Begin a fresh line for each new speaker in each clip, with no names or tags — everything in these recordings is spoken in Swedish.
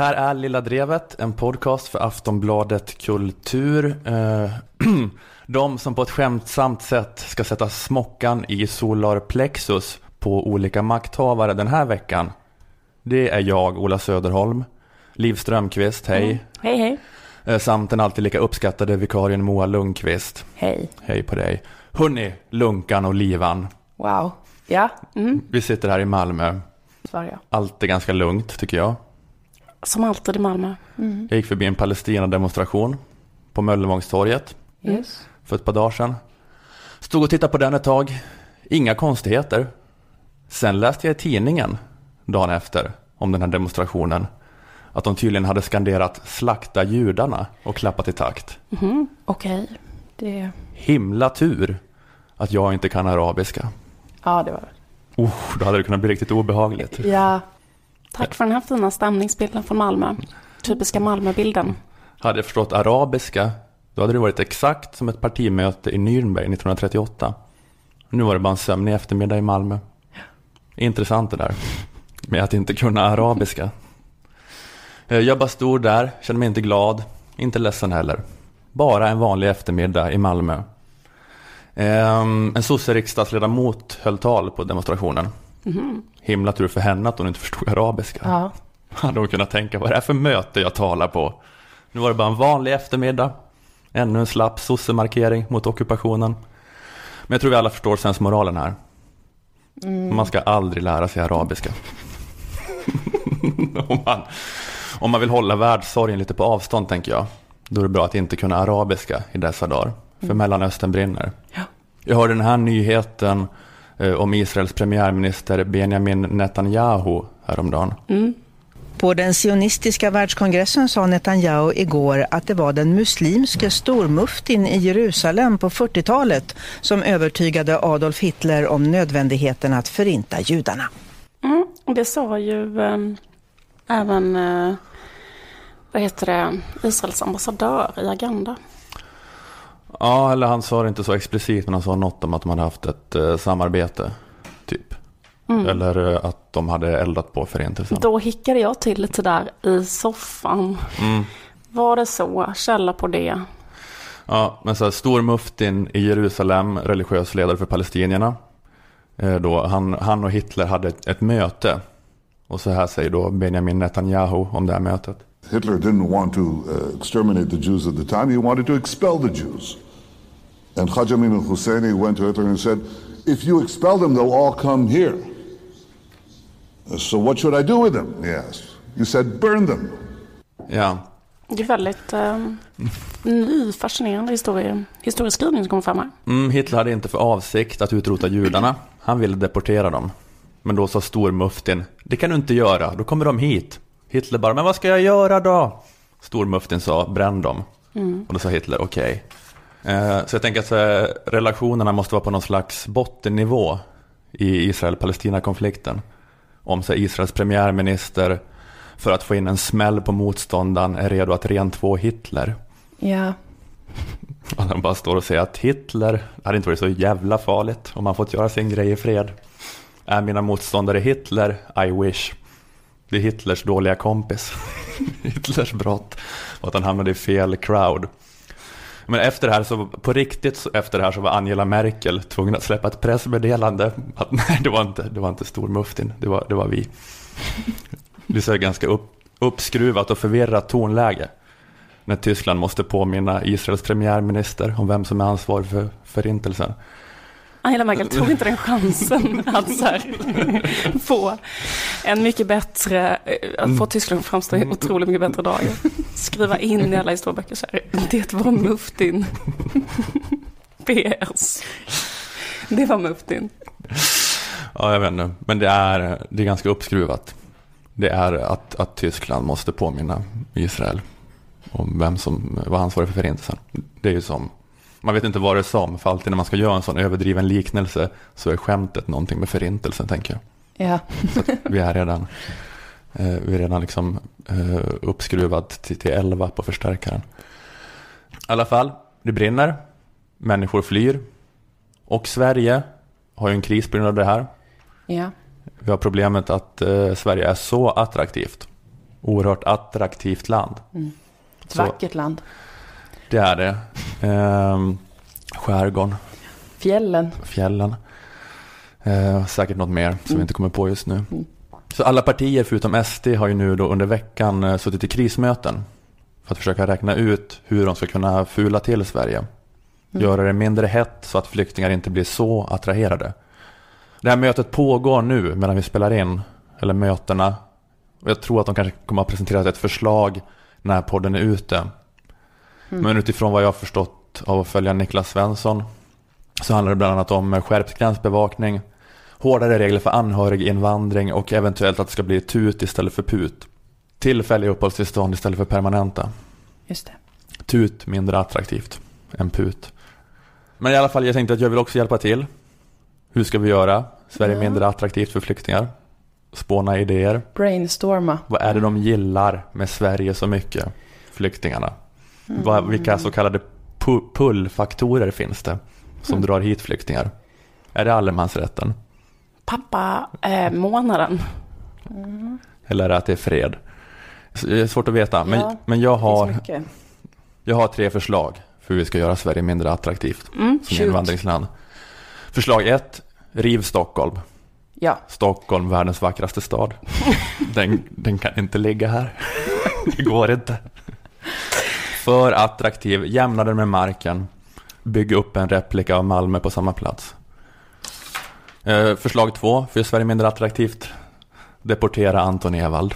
Det här är Lilla Drevet, en podcast för Aftonbladet Kultur. Eh, De som på ett skämtsamt sätt ska sätta smockan i solar plexus på olika makthavare den här veckan. Det är jag, Ola Söderholm, Liv Strömqvist, hej.
Mm. Hej, hej.
Eh, Samt den alltid lika uppskattade vikarien Moa Lundqvist.
Hej.
Hej på dig. Hörni, Lunkan och Livan.
Wow. Ja, mm.
Vi sitter här i Malmö.
Svar ja.
Allt är ganska lugnt tycker jag.
Som alltid i Malmö. Mm.
Jag gick förbi en Palestina-demonstration på Möllevångstorget
Yes.
för ett par dagar sedan. Stod och tittade på den ett tag. Inga konstigheter. Sen läste jag i tidningen dagen efter om den här demonstrationen. Att de tydligen hade skanderat slakta judarna och klappat i takt.
Mhm. Okej. Det...
Himla tur att jag inte kan arabiska.
Ja, det var
Oh, då hade det kunnat bli riktigt obehagligt.
Ja. Tack för den här fina stämningsbilden från Malmö. Typiska Malmöbilden.
Hade jag förstått arabiska, då hade det varit exakt som ett partimöte i Nürnberg 1938. Nu var det bara en sömnig eftermiddag i Malmö. Intressant det där, med att inte kunna arabiska. Eh, jag bara stod där, kände mig inte glad, inte ledsen heller. Bara en vanlig eftermiddag i Malmö. Ehm, en sosse-riksdagsledamot höll tal på demonstrationen. Himla tur för henne att hon inte förstod arabiska.
Ja.
Hade hon kunnat tänka vad det är för möte jag talar på. Nu var det bara en vanlig eftermiddag. Ännu en slapp sossemarkering mot ockupationen. Men jag tror vi alla förstår sensmoralen här. Man ska aldrig lära sig arabiska. om, man, om man vill hålla världssorgen lite på avstånd tänker jag. Då är det bra att inte kunna arabiska i dessa dagar. För Mellanöstern brinner.
Ja.
Jag hörde den här nyheten om Israels premiärminister Benjamin Netanyahu häromdagen.
På den sionistiska världskongressen sa Netanyahu igår att det var den muslimske stormuftin i Jerusalem på 40-talet som övertygade Adolf Hitler om nödvändigheten att förinta judarna.
Mm. Det sa ju eh, även, eh, vad heter det, Israels ambassadör i Agenda.
Ja, eller han sa det inte så explicit, men han sa något om att de hade haft ett eh, samarbete, typ. Eller eh, att de hade eldat på förintelsen.
Då hickade jag till lite där i soffan.
Mm.
Var det så? Källa på det.
Ja, men så här, stormuftin i Jerusalem, religiös ledare för palestinierna. Eh, då, han, han och Hitler hade ett, ett möte. Och så här säger då Benjamin Netanyahu om det här mötet.
Hitler didn't want to uh, exterminate the Jews at the time, he wanted to expel the Jews. And Haj Amin al Husseini went to Hitler and said, If you expel them, they'll all come here. Uh, So what should I do with them? He asked. You said, Burn them.
Ja,
Det är väldigt eh, ny, fascinerande historie, historieskrivning som kommer fram här.
mm, Hitler hade inte för avsikt att utrota judarna. Han ville deportera dem. Men då sa stormuftin, det kan du inte göra, då kommer de hit. Hitler bara, men vad ska jag göra då? Stormuftin sa, bränn dem. Och då sa Hitler, okej. Eh, så jag tänker att eh, relationerna måste vara på någon slags bottennivå i Israel-Palestina-konflikten. Om så här, Israels premiärminister för att få in en smäll på motståndaren är redo att rentvå Hitler.
Ja.
Och han bara står och säger att Hitler hade inte varit så jävla farligt om han fått göra sin grej i fred. Är mina motståndare Hitler? I wish. Det är Hitlers dåliga kompis. Hitlers brott. Och att han hamnade i fel crowd. Men efter det här, så, på riktigt efter det här så var Angela Merkel tvungen att släppa ett pressmeddelande. Att nej, det var inte, det var inte stormuftin, det var, det var vi. Det är ganska upp, uppskruvat och förvirrat tonläge. När Tyskland måste påminna Israels premiärminister om vem som är ansvarig för förintelsen.
Angela Merkel tog inte den chansen att så här, få en mycket bättre, eh, att få Tyskland att framstå i otroligt mycket bättre dagar. Skriva in i alla historieböcker så här, det var muftin. PS. Det var muftin.
Ja, jag vet inte. Men det är, det är ganska uppskruvat. Det är att, att Tyskland måste påminna Israel om vem som var ansvarig för förintelsen. Det är ju som, man vet inte vad det är som, för alltid när man ska göra en sån överdriven liknelse så är skämtet någonting med förintelsen, tänker jag.
Ja.
Så vi är redan, eh, vi är redan liksom eh, uppskruvat till, till 11 på förstärkaren. I alla fall, det brinner, människor flyr och Sverige har ju en kris på grund av det här.
Ja.
Vi har problemet att eh, Sverige är så attraktivt oerhört attraktivt land.
Ett
Så-
vackert land.
Det är det. Ehm, skärgården,
Fjällen.
fjällen. Eh, säkert något mer som vi
Mm.
inte kommer på just nu.
Mm.
Så alla partier förutom SD har ju nu då under veckan eh, suttit i krismöten. För att försöka räkna ut hur de ska kunna fula till Sverige.
Mm.
Göra det mindre hett så att flyktingar inte blir så attraherade. Det här mötet pågår nu medan vi spelar in. Eller mötena. Jag tror att de kanske kommer att presentera ett förslag när podden är ute.
Mm.
Men utifrån vad jag har förstått av att följa Niklas Svensson så handlar det bland annat om skärpt gränsbevakning, hårdare regler för anhöriginvandring och eventuellt att det ska bli TUT istället för PUT. Tillfälliga uppehållstillstånd istället för permanenta.
Just det.
TUT mindre attraktivt än PUT. Men i alla fall, jag tänkte att jag vill också hjälpa till. Hur ska vi göra Sverige
Ja.
mindre attraktivt för flyktingar? Spåna idéer.
Brainstorma.
Vad är det de gillar med Sverige så mycket? Flyktingarna. Vad, vilka så kallade pu- pullfaktorer finns det som drar hit flyktingar? Är det allemansrätten?
Pappa, eh, månaden.
Eller är det att det är fred? Det är svårt att veta. Men,
Ja,
men jag, har, jag har tre förslag för hur vi ska göra Sverige mindre attraktivt
Mm.
som
Shoot.
invandringsland. Förslag ett, riv Stockholm.
Ja,
Stockholm, världens vackraste stad. Den, den kan inte ligga här. Det går inte. För attraktiv, jämna den med marken. Bygg upp en replika av Malmö på samma plats. Eh, förslag två, för Sverige mindre attraktivt. Deportera Anton Ewald.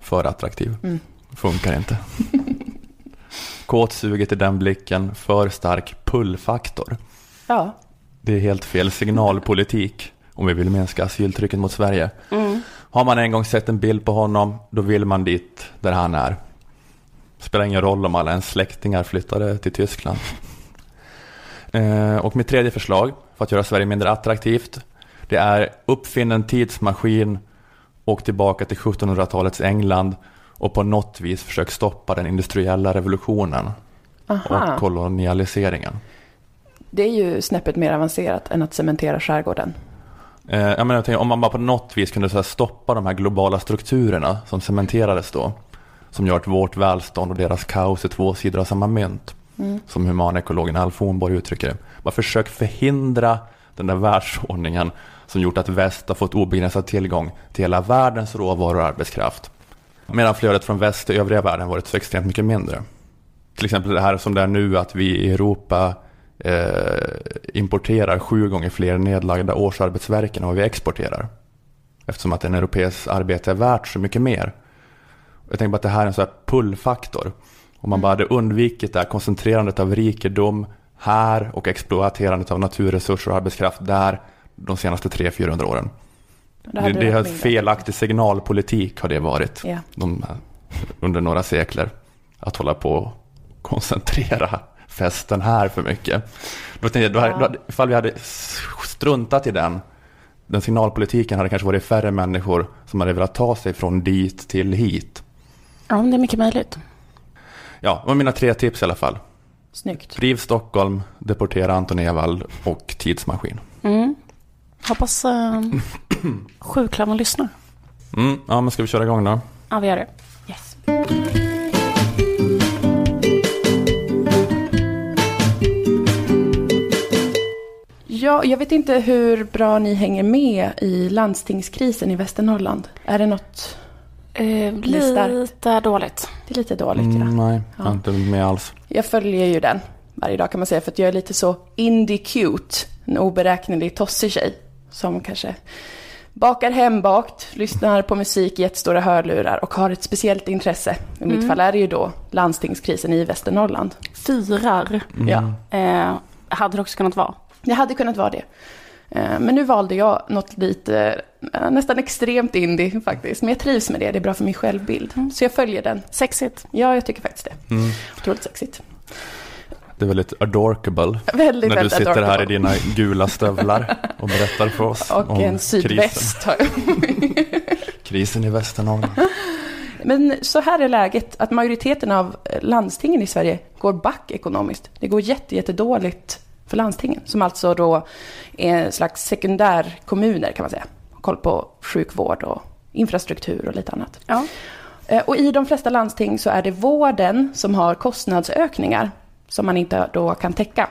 För attraktiv.
Mm.
Funkar inte. Kåtsuget i den blicken, för stark pullfaktor.
ja.
Det är helt fel signalpolitik om vi vill minska asyltrycket mot Sverige.
Mm.
Har man en gång sett en bild på honom, då vill man dit där han är. Spelar ingen roll om alla ens släktingar flyttade till Tyskland. Eh, och mitt tredje förslag för att göra Sverige mindre attraktivt, det är uppfinn en tidsmaskin, åk tillbaka till 1700-talets England och på något vis försök stoppa den industriella revolutionen
Aha.
och kolonialiseringen.
Det är ju snäppet mer avancerat än att cementera skärgården.
Eh, jag menar, jag tänker, om man bara på något vis kunde så här stoppa de här globala strukturerna som cementerades då. Som gör att vårt välstånd och deras kaos är två sidor av samma mynt.
Mm.
Som humanekologen Alf Hornborg uttrycker det. Bara försök förhindra den där världsordningen som gjort att väst har fått obegränsad tillgång till hela världens råvaror och arbetskraft. Medan flödet från väst till övriga världen varit så extremt mycket mindre. Till exempel det här som det är nu att vi i Europa eh, importerar sju gånger fler nedlagda årsarbetsverken än vad vi exporterar. Eftersom att en europeisk arbete är värt så mycket mer. Jag tänker bara att det här är en sån här pullfaktor. Om man bara hade undvikit det här koncentrerandet av rikedom här och exploaterandet av naturresurser och arbetskraft där de senaste 300-400 åren.
Det
Det, det är felaktig signalpolitik har det varit
Ja.
de, under några sekler. Att hålla på och koncentrera festen här för mycket. Då tänkte jag, då hade, då ifall vi hade struntat i den, den signalpolitiken hade kanske varit färre människor som hade velat ta sig från dit till hit.
Ja, det är mycket möjligt.
Ja, det var mina tre tips i alla fall.
Snyggt.
Riv Stockholm, deportera Anton Ewald och tidsmaskin.
Mm. Hoppas äh, sjuklövern lyssnar.
Mm, ja, men ska vi köra igång då?
Ja, vi gör det. Yes.
Ja, jag vet inte hur bra ni hänger med i landstingskrisen i Västernorrland. Är det något?
Eh,
Listar.
lite dåligt.
Det är lite dåligt.
Mm,
Ja.
nej, jag
Ja.
är inte med alls.
Jag följer ju den varje dag kan man säga för att jag är lite så indie cute. En oberäknelig tossig tjej som kanske bakar hembakt, lyssnar på musik i jättestora hörlurar och har ett speciellt intresse. I mitt
Mm.
fall är det ju då landstingskrisen i Västernorrland.
Firar.
Mm.
Ja.
Eh, hade det också kunnat vara.
Det hade kunnat vara det. Eh, Men nu valde jag något lite, eh, nästan extremt indie faktiskt. Men jag trivs med det, det är bra för min självbild.
Mm.
Så jag följer den.
Sexigt.
Ja, jag tycker faktiskt det.
Mm.
Otroligt sexigt.
Det är väldigt adorkable.
Väldigt,
När du
väldigt
sitter här i dina gula stövlar och berättar för oss
Och
om
en sydväst har jag.
krisen i Västernorrland.
Men så här är läget, att majoriteten av eh, landstingen i Sverige går back ekonomiskt. Det går jätte, jättedåligt för landstingen, som alltså då är en slags sekundärkommuner kan man säga. Koll på sjukvård och infrastruktur och lite annat.
Ja.
Eh, Och i de flesta landsting så är det vården som har kostnadsökningar som man inte då kan täcka.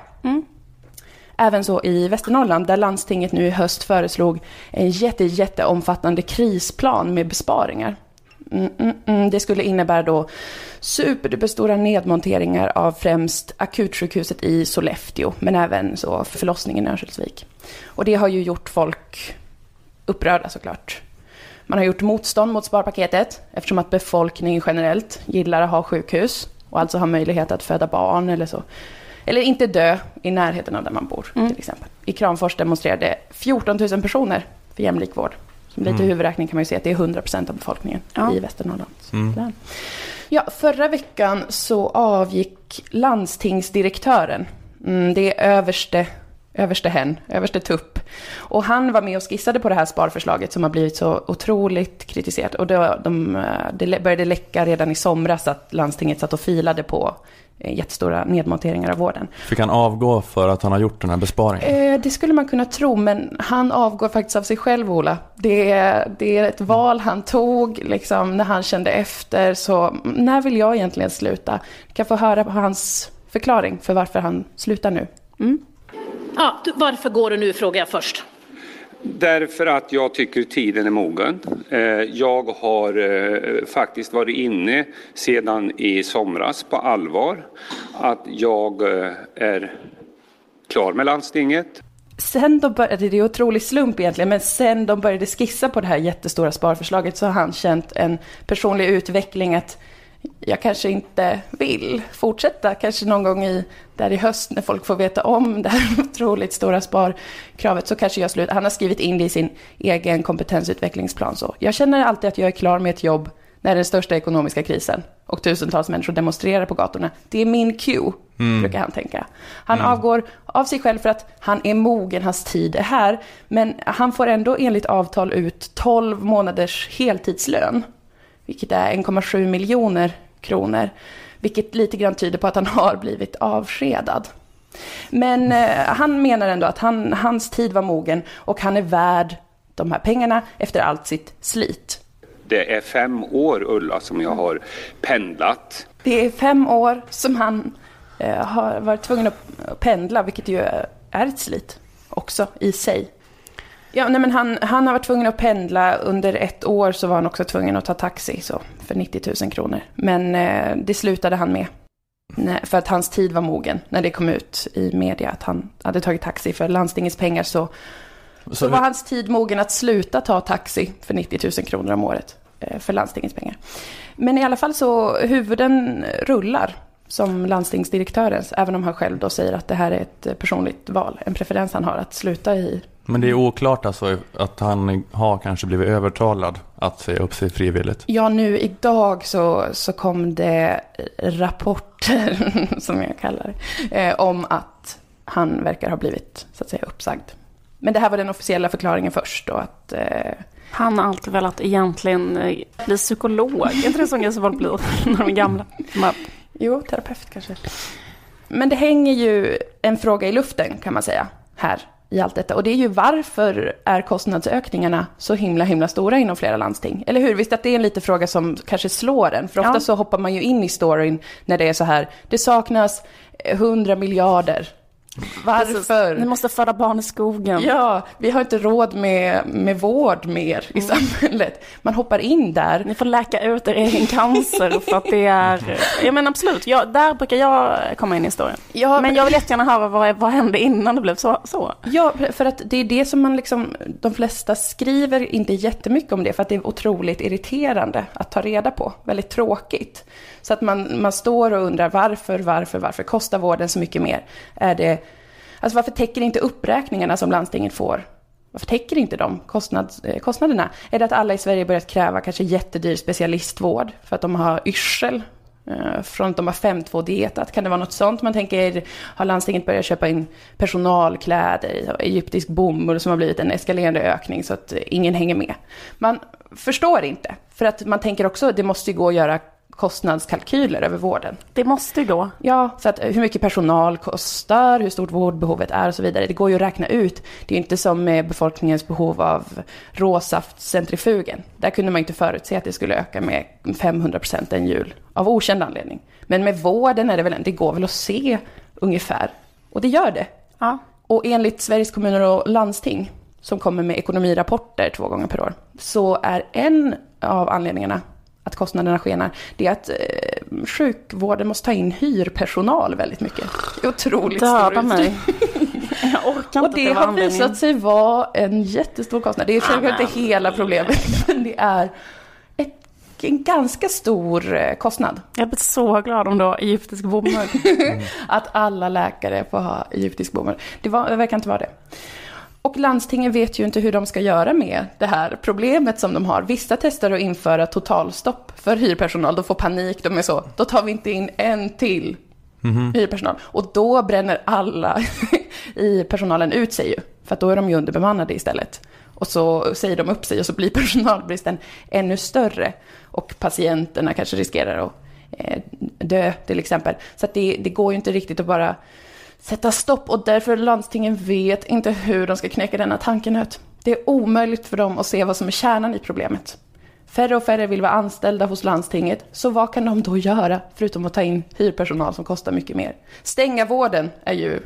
Även så i Västernorrland där landstinget nu i höst föreslog en jätte, jätteomfattande krisplan med besparingar. Mm, mm, mm. Det skulle innebära då superduperstora nedmonteringar av främst akutsjukhuset i Sollefteå, men även så förlossningen i Örnsköldsvik. Och det har ju gjort folk upprörda såklart. Man har gjort motstånd mot sparpaketet eftersom att befolkningen generellt gillar att ha sjukhus och alltså har möjlighet att föda barn eller så. Eller inte dö i närheten av där man bor till exempel. I Kramfors demonstrerade 14 000 personer för jämlik vård. Lite huvudräkning kan man ju se att det är 100 procent av befolkningen
Ja.
i Västernorrlands län. Ja, förra veckan så avgick landstingsdirektören. Mm, det är överste, överste hen, överste tupp. Och han var med och skissade på det här sparförslaget som har blivit så otroligt kritiserat. Och då, de, eh, det lä- började läcka redan i somras att landstinget satt och filade på jättestora nedmonteringar av vården.
Fick han avgå för att han har gjort den här besparingen?
Eh, det skulle man kunna tro, men han avgår faktiskt av sig själv, Ola. Det är, det är ett val han tog, liksom, när han kände efter. Så mm, när vill jag egentligen sluta? Jag kan få höra på hans förklaring för varför han slutar nu.
Ja, du, varför går du nu frågar jag först.
Därför att jag tycker tiden är mogen. Eh, jag har eh, faktiskt varit inne sedan i somras på allvar att jag eh, är klar med landstinget.
Sen de började, det är otrolig slump egentligen, men sen de började skissa på det här jättestora sparförslaget så har han känt en personlig utveckling att jag kanske inte vill fortsätta, kanske någon gång i, där i höst när folk får veta om det här otroligt stora sparkravet så kanske jag slutar. Han har skrivit in det i sin egen kompetensutvecklingsplan så. Jag känner alltid att jag är klar med ett jobb när den största ekonomiska krisen och tusentals människor demonstrerar på gatorna. Det är min cue, brukar han tänka. Han avgår av sig själv för att han är mogen, hans tid är här. Men han får ändå enligt avtal ut 12 månaders heltidslön. Vilket är 1,7 miljoner kronor. Vilket lite grann tyder på att han har blivit avskedad. Men eh, han menar ändå att han, hans tid var mogen och han är värd de här pengarna efter allt sitt slit.
Det är fem år, Ulla, som jag har pendlat.
Det är fem år som han eh, har varit tvungen att pendla, vilket ju är ett slit också i sig. Ja, nej, men han, han har varit tvungen att pendla. Under ett år så var han också tvungen att ta taxi så, för 90 000 kronor. Men eh, det slutade han med. Nej, för att hans tid var mogen när det kom ut i media att han hade tagit taxi för landstingets pengar så, så,
Så
var hans tid mogen att sluta ta taxi för 90 000 kronor om året eh, för landstingets pengar. Men i alla fall så huvuden rullar som landstingsdirektörens, även om han själv då säger att det här är ett personligt val, en preferens han har att sluta i.
Men det är oklart alltså att han har kanske blivit övertalad att säga upp sig frivilligt.
Ja, nu idag så, så kom det rapporter, som jag kallar det, eh, om att han verkar ha blivit, så att säga, uppsagd. Men det här var den officiella förklaringen först då, att eh,
Han har alltid velat egentligen eh, bli psykolog. Är inte det sån grej som folk blir när de är gamla? Man,
Jo, terapeut kanske. Men det hänger ju en fråga i luften kan man säga här i allt detta. Och det är ju varför är kostnadsökningarna så himla himla stora inom flera landsting? Eller hur? Visst att det är en liten fråga som kanske slår en? För ofta
Ja.
så hoppar man ju in i storyn när det är så här, det saknas 100 miljarder. Varför?
Ni måste föda barn i skogen.
Ja, vi har inte råd med, med vård mer i samhället. Man hoppar in där.
Ni får läka ut er egen cancer för att det är... Ja men absolut, ja, där brukar jag komma in i historien.
Ja,
Men jag vill jättegärna höra vad, vad hände innan det blev så. så.
Ja, för att det är det som man liksom, de flesta skriver inte jättemycket om det, för att det är otroligt irriterande att ta reda på, väldigt tråkigt. Så att man, man står och undrar varför, varför, varför kostar vården så mycket mer? Är det, alltså varför täcker inte uppräkningarna som landstinget får? Varför täcker inte de kostnads, eh, kostnaderna? Är det att alla i Sverige börjat kräva kanske jättedyr specialistvård för att de har yrsel? Eh, från att de har 5.2-dietat? kan det vara något sånt? Man tänker, har landstinget börjat köpa in personalkläder, egyptisk bomull som har blivit en eskalerande ökning så att ingen hänger med? Man förstår inte, för att man tänker också, det måste ju gå att göra kostnadskalkyler över vården.
Det måste ju gå.
Ja, så att hur mycket personal kostar, hur stort vårdbehovet är och så vidare. Det går ju att räkna ut. Det är inte som med befolkningens behov av råsaftcentrifugen. Där kunde man inte förutse att det skulle öka med 500 procent en jul, av okänd anledning. Men med vården är det väl, det går väl att se ungefär. Och det gör det.
Ja.
Och enligt Sveriges kommuner och landsting, som kommer med ekonomirapporter två gånger per år, så är en av anledningarna att kostnaderna skenar, det är att eh, sjukvården måste ta in hyrpersonal väldigt mycket. Otroligt
Döda mig. Jag orkar
Och
inte att
det har
anledningen.
visat sig vara en jättestor kostnad. Det är självklart inte hela problemet, men det är ett, en ganska stor eh, kostnad.
Jag blir så glad om du har egyptisk bomull.
Att alla läkare får ha egyptisk bomull. Det, var, det verkar inte vara det. Och landstingen vet ju inte hur de ska göra med det här problemet som de har. Vissa testar att införa totalstopp för hyrpersonal. De får panik, de är så, då tar vi inte in en till hyrpersonal. Och då bränner alla i personalen ut sig ju. För att då är de ju underbemannade istället. Och så säger de upp sig och så blir personalbristen ännu större. Och patienterna kanske riskerar att eh, dö till exempel. Så det, det går ju inte riktigt att bara sätta stopp och därför landstingen vet inte hur de ska knäcka denna tankenöt. Det är omöjligt för dem att se vad som är kärnan i problemet. Färre och färre vill vara anställda hos landstinget, så vad kan de då göra förutom att ta in hyrpersonal som kostar mycket mer? Stänga vården är ju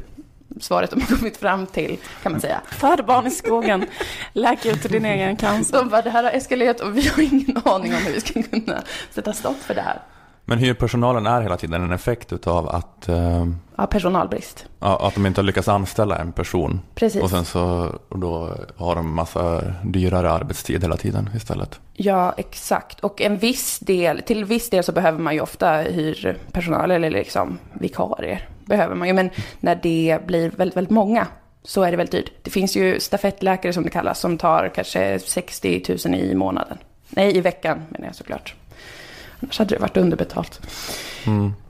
svaret de har kommit fram till, kan man säga.
Föd barn i skogen, läk ut din egen cancer.
De bara, det här har eskalerat och vi har ingen aning om hur vi ska kunna sätta stopp för det här.
Men hyrpersonalen är hela tiden en effekt utav att, eh,
Ja, personalbrist.
ja, att de inte har lyckats anställa en person.
Precis.
Och sen så och då har de massa dyrare arbetstid hela tiden istället.
Ja, exakt. Och en viss del, till viss del så behöver man ju ofta hyrpersonal eller liksom vikarier. Behöver man ju, men när det blir väldigt, väldigt många så är det väldigt dyrt. Det finns ju stafettläkare som det kallas som tar kanske 60 000 i månaden. Nej, i veckan menar jag såklart. Annars hade det varit underbetalt.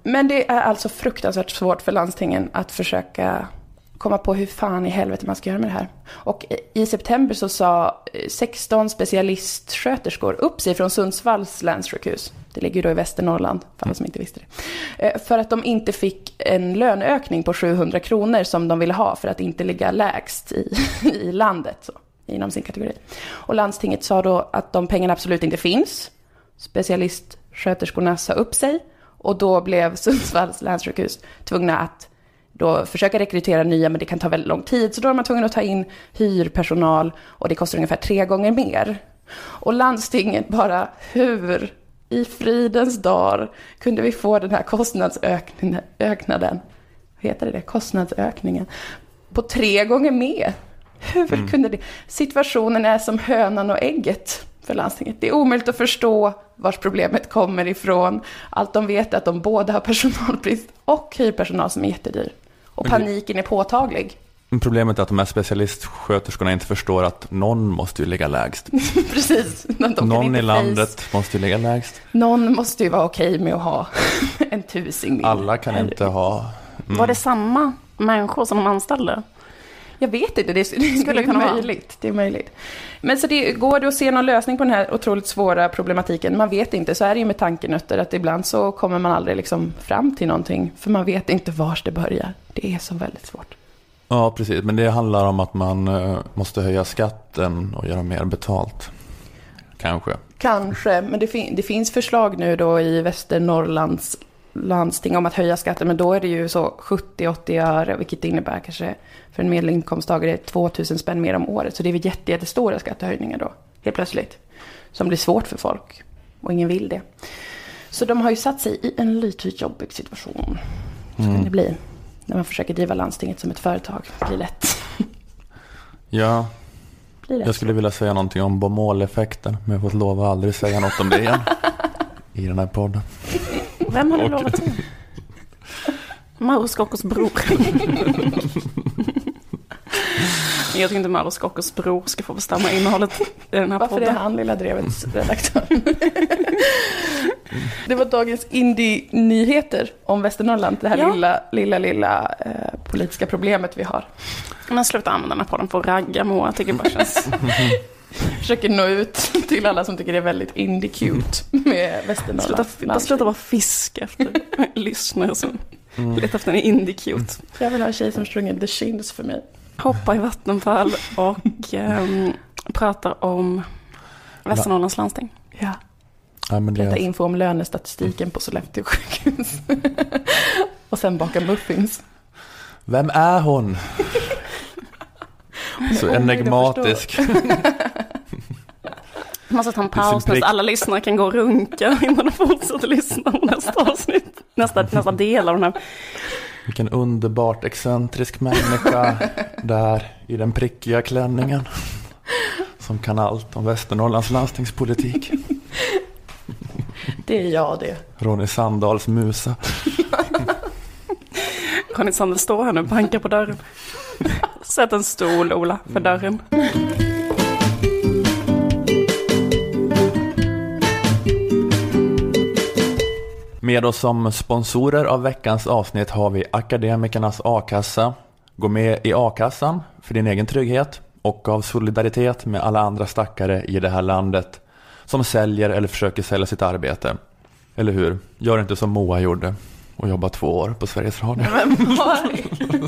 Men det är alltså fruktansvärt svårt för landstingen att försöka komma på hur fan i helvete man ska göra med det här. Och i- september så sa eh, 16 specialistsköterskor upp sig från Sundsvalls länssjukhus. Det ligger ju då i Västernorrland, för alla som inte visste det. Eh, För att de inte fick en löneökning på 700 kronor som de ville ha för att inte ligga lägst i, i landet. Så, inom sin kategori. Och landstinget sa då att de pengarna absolut inte finns. Specialistsköterskorna sa upp sig och då blev Sundsvalls länssjukhus tvungna att då försöka rekrytera nya, men det kan ta väldigt lång tid. Så då är man tvungen att ta in hyrpersonal och det kostar ungefär tre gånger mer. Och landstinget bara, hur i fridens dagar kunde vi få den här kostnadsökningen, heter det, kostnadsökningen, på tre gånger mer? Hur kunde det? Situationen är som hönan och ägget för landstinget. Det är omöjligt att förstå vars problemet kommer ifrån. Allt de vet är att de både har personalbrist och hyrpersonal som är jättedyr. Och paniken är påtaglig.
Problemet är att de här specialistsköterskorna inte förstår att någon måste ju ligga lägst.
Precis.
Någon
inte
i
face-
landet måste ju ligga lägst.
Någon måste ju vara okej med att ha en tusing.
Alla kan inte ha... Mm.
Var det samma människor som de anställde?
Jag vet inte, det, det skulle
det kunna vara.
möjligt. Det är möjligt. Men så det, går det att se någon lösning på den här otroligt svåra problematiken? Man vet inte, så är det ju med tankenötter, att ibland så kommer man aldrig liksom fram till någonting, för man vet inte vars det börjar. Det är så väldigt svårt.
Ja, precis. Men det handlar om att man eh, måste höja skatten och göra mer betalt. Kanske.
Kanske, men det, fin- det finns förslag nu då i Västernorrlands landsting om att höja skatten, men då är det ju så 70-80 öre, vilket innebär kanske för en medelinkomsttagare 2000 spänn mer om året. Så det är väl jätte, jättestora skattehöjningar då, helt plötsligt. Som blir svårt för folk, och ingen vill det. Så de har ju satt sig i en lite jobbig situation. Så kan det bli. När man försöker driva landstinget som ett företag. Det blir lätt.
Ja,
Blir lätt.
jag skulle vilja säga någonting om Bomål-effekten. Men jag får lova att aldrig säga något om det igen. I den här podden.
Vem har du lovat till? Mauro Scoccos bror. Jag tycker inte Mauro Scoccos bror ska få bestämma innehållet i den här
Varför är
podden.
han Lilla Drevets redaktör? det var dagens Indie-nyheter om Västernorrland. Det här
Ja.
lilla, lilla, lilla eh, politiska problemet vi har.
Men sluta använda den här podden för att ragga Moa. Jag tycker det bara känns
försöker nå ut till alla som tycker det är väldigt indie-cute med
Sluta,
Västernorrlands
bara sluta bara fiska efter lyssnare som
Mm.
letar efter en indie-cute.
Jag vill ha en tjej som sjunger The Shins för mig.
Hoppa i vattenfall och ehm, pratar om Västernorrlands landsting.
Ja.
Ja, men det
Leta
är,
info om lönestatistiken på Sollefteå sjukhus. och sen baka muffins.
vem är hon? Så
att
enigmatisk.
Jag måste ta en paus så alla lyssnare kan gå och runka innan de fortsätter lyssna på nästa avsnitt. Nästa, nästa del av den här.
Vilken underbart excentrisk människa där i den prickiga klänningen. Som kan allt om Västernorrlands landstingspolitik.
Det är jag det.
Ronny Sandahls musa.
Conny Sandel står här nu och bankar på dörren. Sätt en stol, Ola, för dörren.
Med oss som sponsorer av veckans avsnitt har vi Akademikernas A-kassa. Gå med i A-kassan för din egen trygghet och av solidaritet med alla andra stackare i det här landet som säljer eller försöker sälja sitt arbete. Eller hur? Gör inte som Moa gjorde och jobba två år på Sveriges Radio.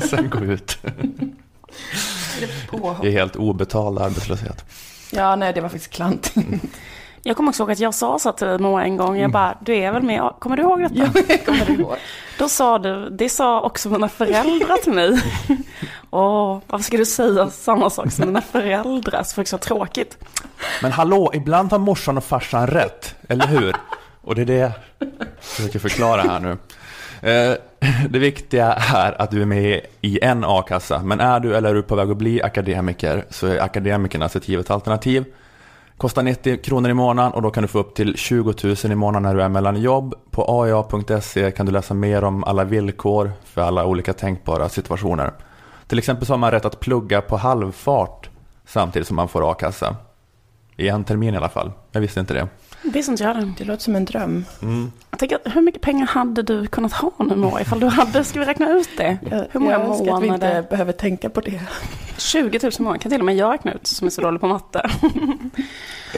sen gå ut i helt obetald arbetslöshet.
Ja, nej, det var faktiskt klantigt.
Jag kommer också ihåg att jag sa så till Moa en gång. Jag bara, du är väl med? Kommer du ihåg detta?
Ja, jag kommer ihåg.
Då sa du, det sa också mina föräldrar till mig. Åh, varför ska du säga samma sak som mina föräldrar? Så folk så tråkigt.
Men hallå, ibland har morsan och farsan rätt, eller hur? Och det är det jag försöker förklara här nu. Eh, det viktiga är att du är med i en a-kassa, men är du eller är du på väg att bli akademiker så är Akademikernas ett givet alternativ. Kostar 90 kronor i månaden och då kan du få upp till 20 000 i månaden när du är mellan jobb. På aia.se e kan du läsa mer om alla villkor för alla olika tänkbara situationer. Till exempel så har man rätt att plugga på halvfart samtidigt som man får a-kassa. I en termin i alla fall. Jag visste inte det.
Visste inte jag det.
Det låter som en dröm.
Jag tänker, hur mycket pengar hade du kunnat ha nu Moa? Ifall du hade, ska vi räkna ut det? Hur många
jag önskar att vi inte
månader?
behöver tänka på det.
20 000 månader kan till och med jag räkna ut som är så dålig på matte.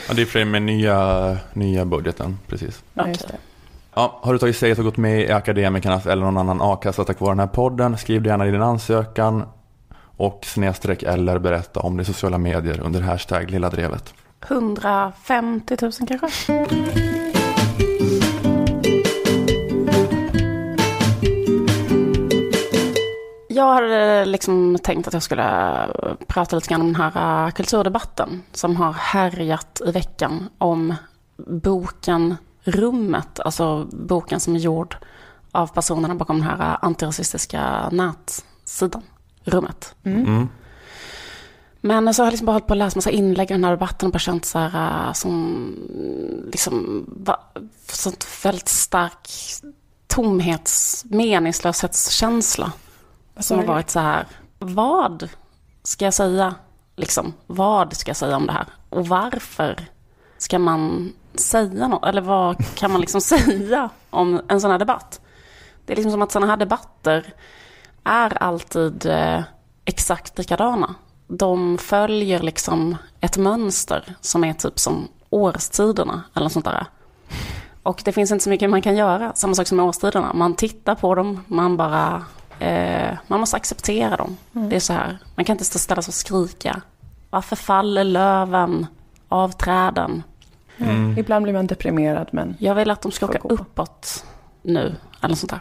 Ja, det är för med nya, nya budgeten, precis.
Ja, just det.
Ja, har du tagit steget och gått med i Akademikernas eller någon annan a-kassa tack vare den här podden, skriv gärna i din ansökan och snedstreck eller berätta om det i sociala medier under hashtag lilla drevet.
150 000 kanske? Jag hade liksom tänkt att jag skulle prata lite grann om den här äh, kulturdebatten som har härjat i veckan om boken Rummet, alltså boken som är gjord av personerna bakom den här äh, antirasistiska nätsidan, Rummet.
Mm.
Men så har jag liksom bara hållit på att läsa massa inlägg i den här debatten och bara känt så här äh, som liksom va, sånt väldigt stark tomhets, meningslöshetskänsla. Som har varit så här, vad ska jag säga? Liksom, vad ska jag säga om det här? Och varför ska man säga något? Eller vad kan man liksom säga om en sån här debatt? Det är liksom som att sådana här debatter är alltid eh, exakt likadana. De följer liksom ett mönster som är typ som årstiderna eller något sånt där. Och det finns inte så mycket man kan göra, samma sak som med årstiderna. Man tittar på dem, man bara, eh, man måste acceptera dem. Det är så här, man kan inte stå ställa sig och skrika. Varför faller löven av träden?
Ibland blir man deprimerad, men
Jag vill att de ska åka
gå.
uppåt nu, eller sånt där.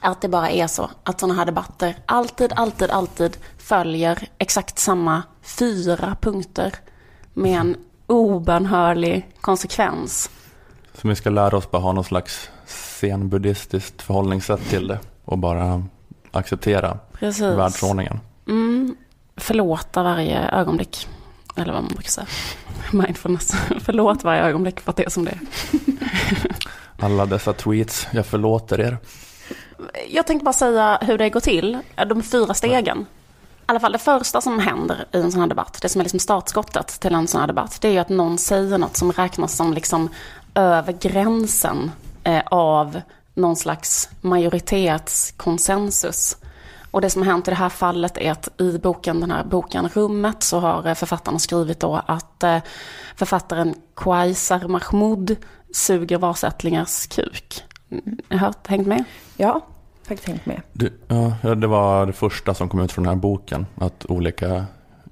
Att det bara är så, att sådana här debatter alltid, alltid, alltid följer exakt samma fyra punkter med en obönhörlig konsekvens.
Så vi ska lära oss bara ha någon slags zen-buddhistiskt förhållningssätt till det och bara acceptera
Precis.
världsordningen.
Mm, förlåta varje ögonblick. Eller vad man brukar säga. Mindfulness. Förlåt varje ögonblick för att det är som det är.
Alla dessa tweets, jag förlåter er.
Jag tänkte bara säga hur det går till. De fyra stegen. I alla fall det första som händer i en sån här debatt, det som är liksom startskottet till en sån här debatt, det är ju att någon säger något som räknas som liksom över gränsen eh, av någon slags majoritetskonsensus. Och det som har hänt i det här fallet är att i boken, den här boken Rummet så har eh, författarna skrivit då att eh, författaren Quaisar Mahmoud suger vasättlingars kuk. Har hört, hängt med?
Ja, faktiskt hängt med.
Det, ja, det var det första som kom ut från den här boken. Att olika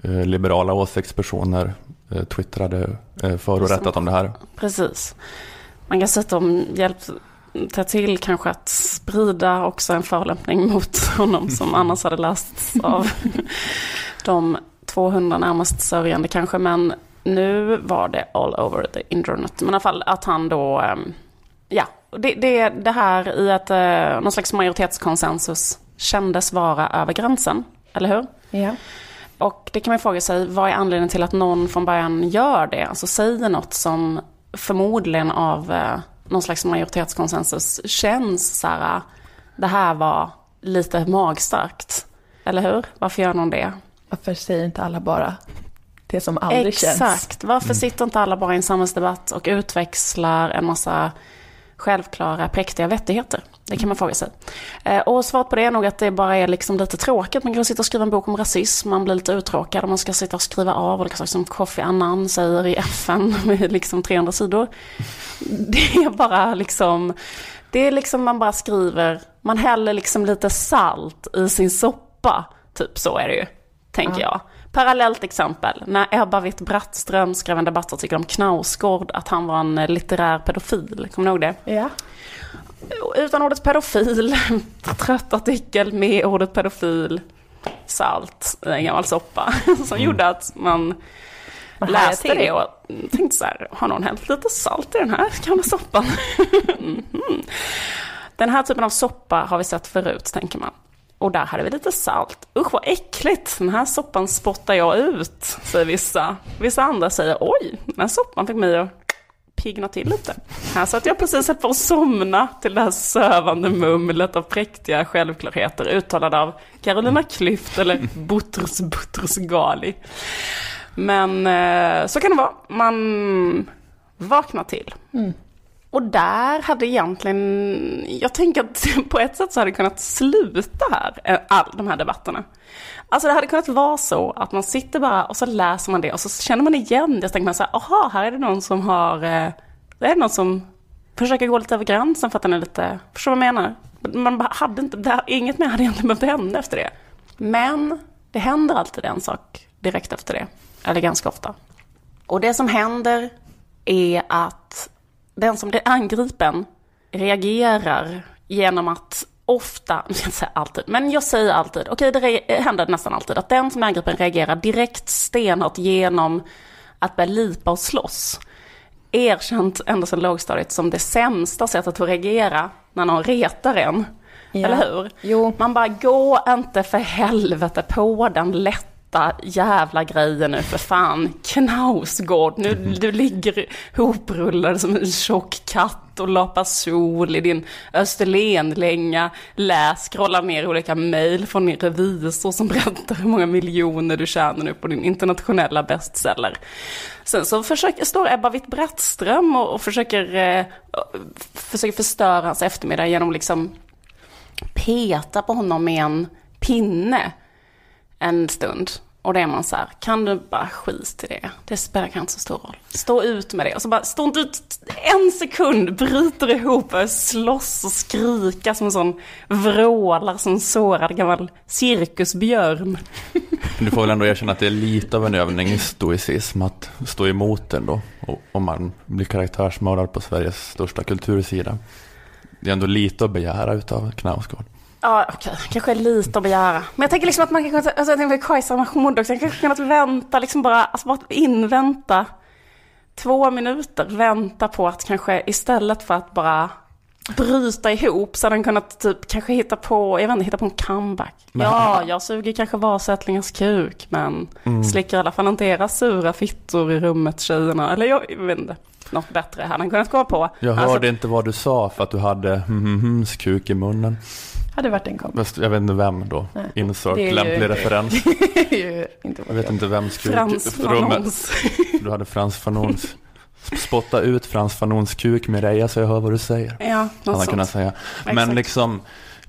eh, liberala åsiktspersoner eh, twittrade eh, för och rättat om det här.
Precis. Man kan dessutom hjälpt ta till kanske att sprida också en förolämpning mot honom som annars hade lästs av de 200 närmast sörjande kanske. Men nu var det all over the internet. Men i alla fall att han då, ehm, ja, det, det, det här i att eh, någon slags majoritetskonsensus kändes vara över gränsen, eller hur?
Ja.
Och det kan man fråga sig, vad är anledningen till att någon från början gör det? Alltså säger något som förmodligen av eh, någon slags majoritetskonsensus känns så här, det här var lite magstarkt. Eller hur? Varför gör någon det?
Varför säger inte alla bara det som aldrig känns?
Exakt. Varför sitter inte alla bara i en samhällsdebatt och utväxlar en massa självklara, präktiga vettigheter? Det kan man fråga sig. Eh, Och svaret på det är nog att det bara är liksom lite tråkigt. Man kan sitta och skriva en bok om rasism, man blir lite uttråkad och man ska sitta och skriva av olika saker som Kofi Annan säger i FN med liksom 300 sidor. Det är bara liksom, det är liksom man bara skriver, man häller liksom lite salt i sin soppa. Typ så är det ju, tänker jag. Parallellt exempel, när Ebba Witt-Brattström skrev en debattartikel om Knausgård, att han var en litterär pedofil. Kommer ni ihåg det?
Ja.
Utan ordet pedofil, trött artikel med ordet pedofil, salt en gammal soppa. Som gjorde att man
Man
läste det och tänkte så här, har någon hällt lite salt i den här gamla soppan? Mhm. Den här typen av soppa har vi sett förut, tänker man. Och där hade vi lite salt. Usch vad äckligt, den här soppan spottar jag ut, säger vissa. Vissa andra säger, oj, den här soppan fick mig att pigna till lite. Här satt jag precis på att somna till det här sövande mumlet av präktiga självklarheter uttalade av Carolina Klüft eller Boutros Boutros-Ghali. Men eh, så kan det vara. Man vaknar till. Mm. Och där hade egentligen, jag tänker att på ett sätt så hade det kunnat sluta här, eh, all, de här debatterna. Alltså det hade kunnat vara så att man sitter bara och så läser man det och så känner man igen det. Så tänker man så här, aha, här är det någon som har, eh, det är någon som försöker gå lite över gränsen för att den är lite, förstår du vad jag menar? Man bara hade inte, det, här- inget mer hade egentligen behövt hända efter det. Men det händer alltid en sak direkt efter det, eller ganska ofta. Och det som händer är att den som blir angripen reagerar genom att ofta, jag ska inte säga alltid, men jag säger alltid, okej det re- händer nästan alltid, att den som är angripen reagerar direkt stenhårt genom att börja lipa och slåss. Erkänt ända sedan lågstadiet som det sämsta sättet att reagera när någon retar en.
Ja.
Eller hur?
Jo.
Man bara, gå inte för helvete på den lätta jävla grejen nu för fan. Knausgård, nu du ligger hoprullad som en tjock katt och lapar sol i din Österlenlänga. Läs, scrolla ner olika mejl från din revisor som berättar hur många miljoner du tjänar nu på din internationella bestseller. Sen så försöker, står Ebba Witt-Brattström och, och försöker, eh, försöker förstöra hans eftermiddag genom liksom peta på honom med en pinne en stund. Och det är man så här, kan du bara skit i det? Det spelar kanske inte så stor roll. Stå ut med det. Och så bara, stå inte ut en sekund, bryter ihop, slåss och skrika som en sån vrålar som en sårad gammal cirkusbjörn.
Du får väl ändå erkänna att det är lite av en övning i stoicism att stå emot den då. Om man blir karaktärsmördad på Sveriges största kultursida. Det är ändå lite att begära utav Knausgård.
Ja, okej, kanske är lite att begära. Men jag tänker liksom att man kan, alltså jag tänker på Kajsa Mahmoud också, jag kanske kunnat vänta, liksom bara, alltså bara invänta två minuter, vänta på att kanske istället för att bara bryta ihop så hade han kunnat typ kanske hitta på, jag vet inte, hitta på en comeback. Ja, jag suger kanske Vasättlingars kuk, men slickar i alla fall inte era sura fittor i rummet tjejerna. Eller jag, jag vet inte, något bättre hade han kunnat komma på.
Jag
Alltså,
hörde inte vad du sa för att du hade hm kuk i munnen.
Hade varit en kompis.
Jag vet inte vem då.
Nej.
Insert,
ju-
lämplig referens. Jag vet inte vems kuk.
Frans. Fanons.
Du hade Frans Fanons. Spotta ut Frans Fanons kuk Mireia så jag hör vad du säger.
Ja, något
han kunnat säga. Men
Exakt.
liksom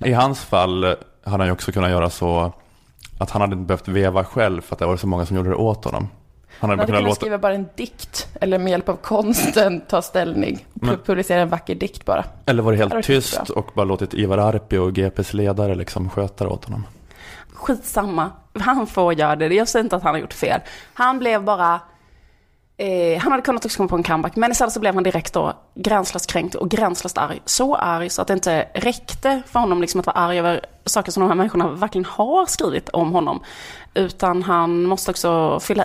i hans fall, hade han ju också kunnat göra så att han hade inte behövt veva själv för att det var så många som gjorde det åt honom.
Han hade, hade kunnat låta... skriva bara en dikt eller med hjälp av konsten ta ställning. Men... Publicera en vacker dikt bara.
Eller var det helt tyst och bara låtit Ivar Arpi och GPs ledare liksom sköta det åt honom.
Skitsamma. Han får göra det. Jag säger inte att han har gjort fel. Han blev bara Eh, han hade kunnat också komma på en comeback, men istället så blev han direkt då gränslöst kränkt och gränslöst arg. Så arg så att det inte räckte för honom liksom att vara arg över saker som de här människorna verkligen har skrivit om honom. Utan han måste också fylla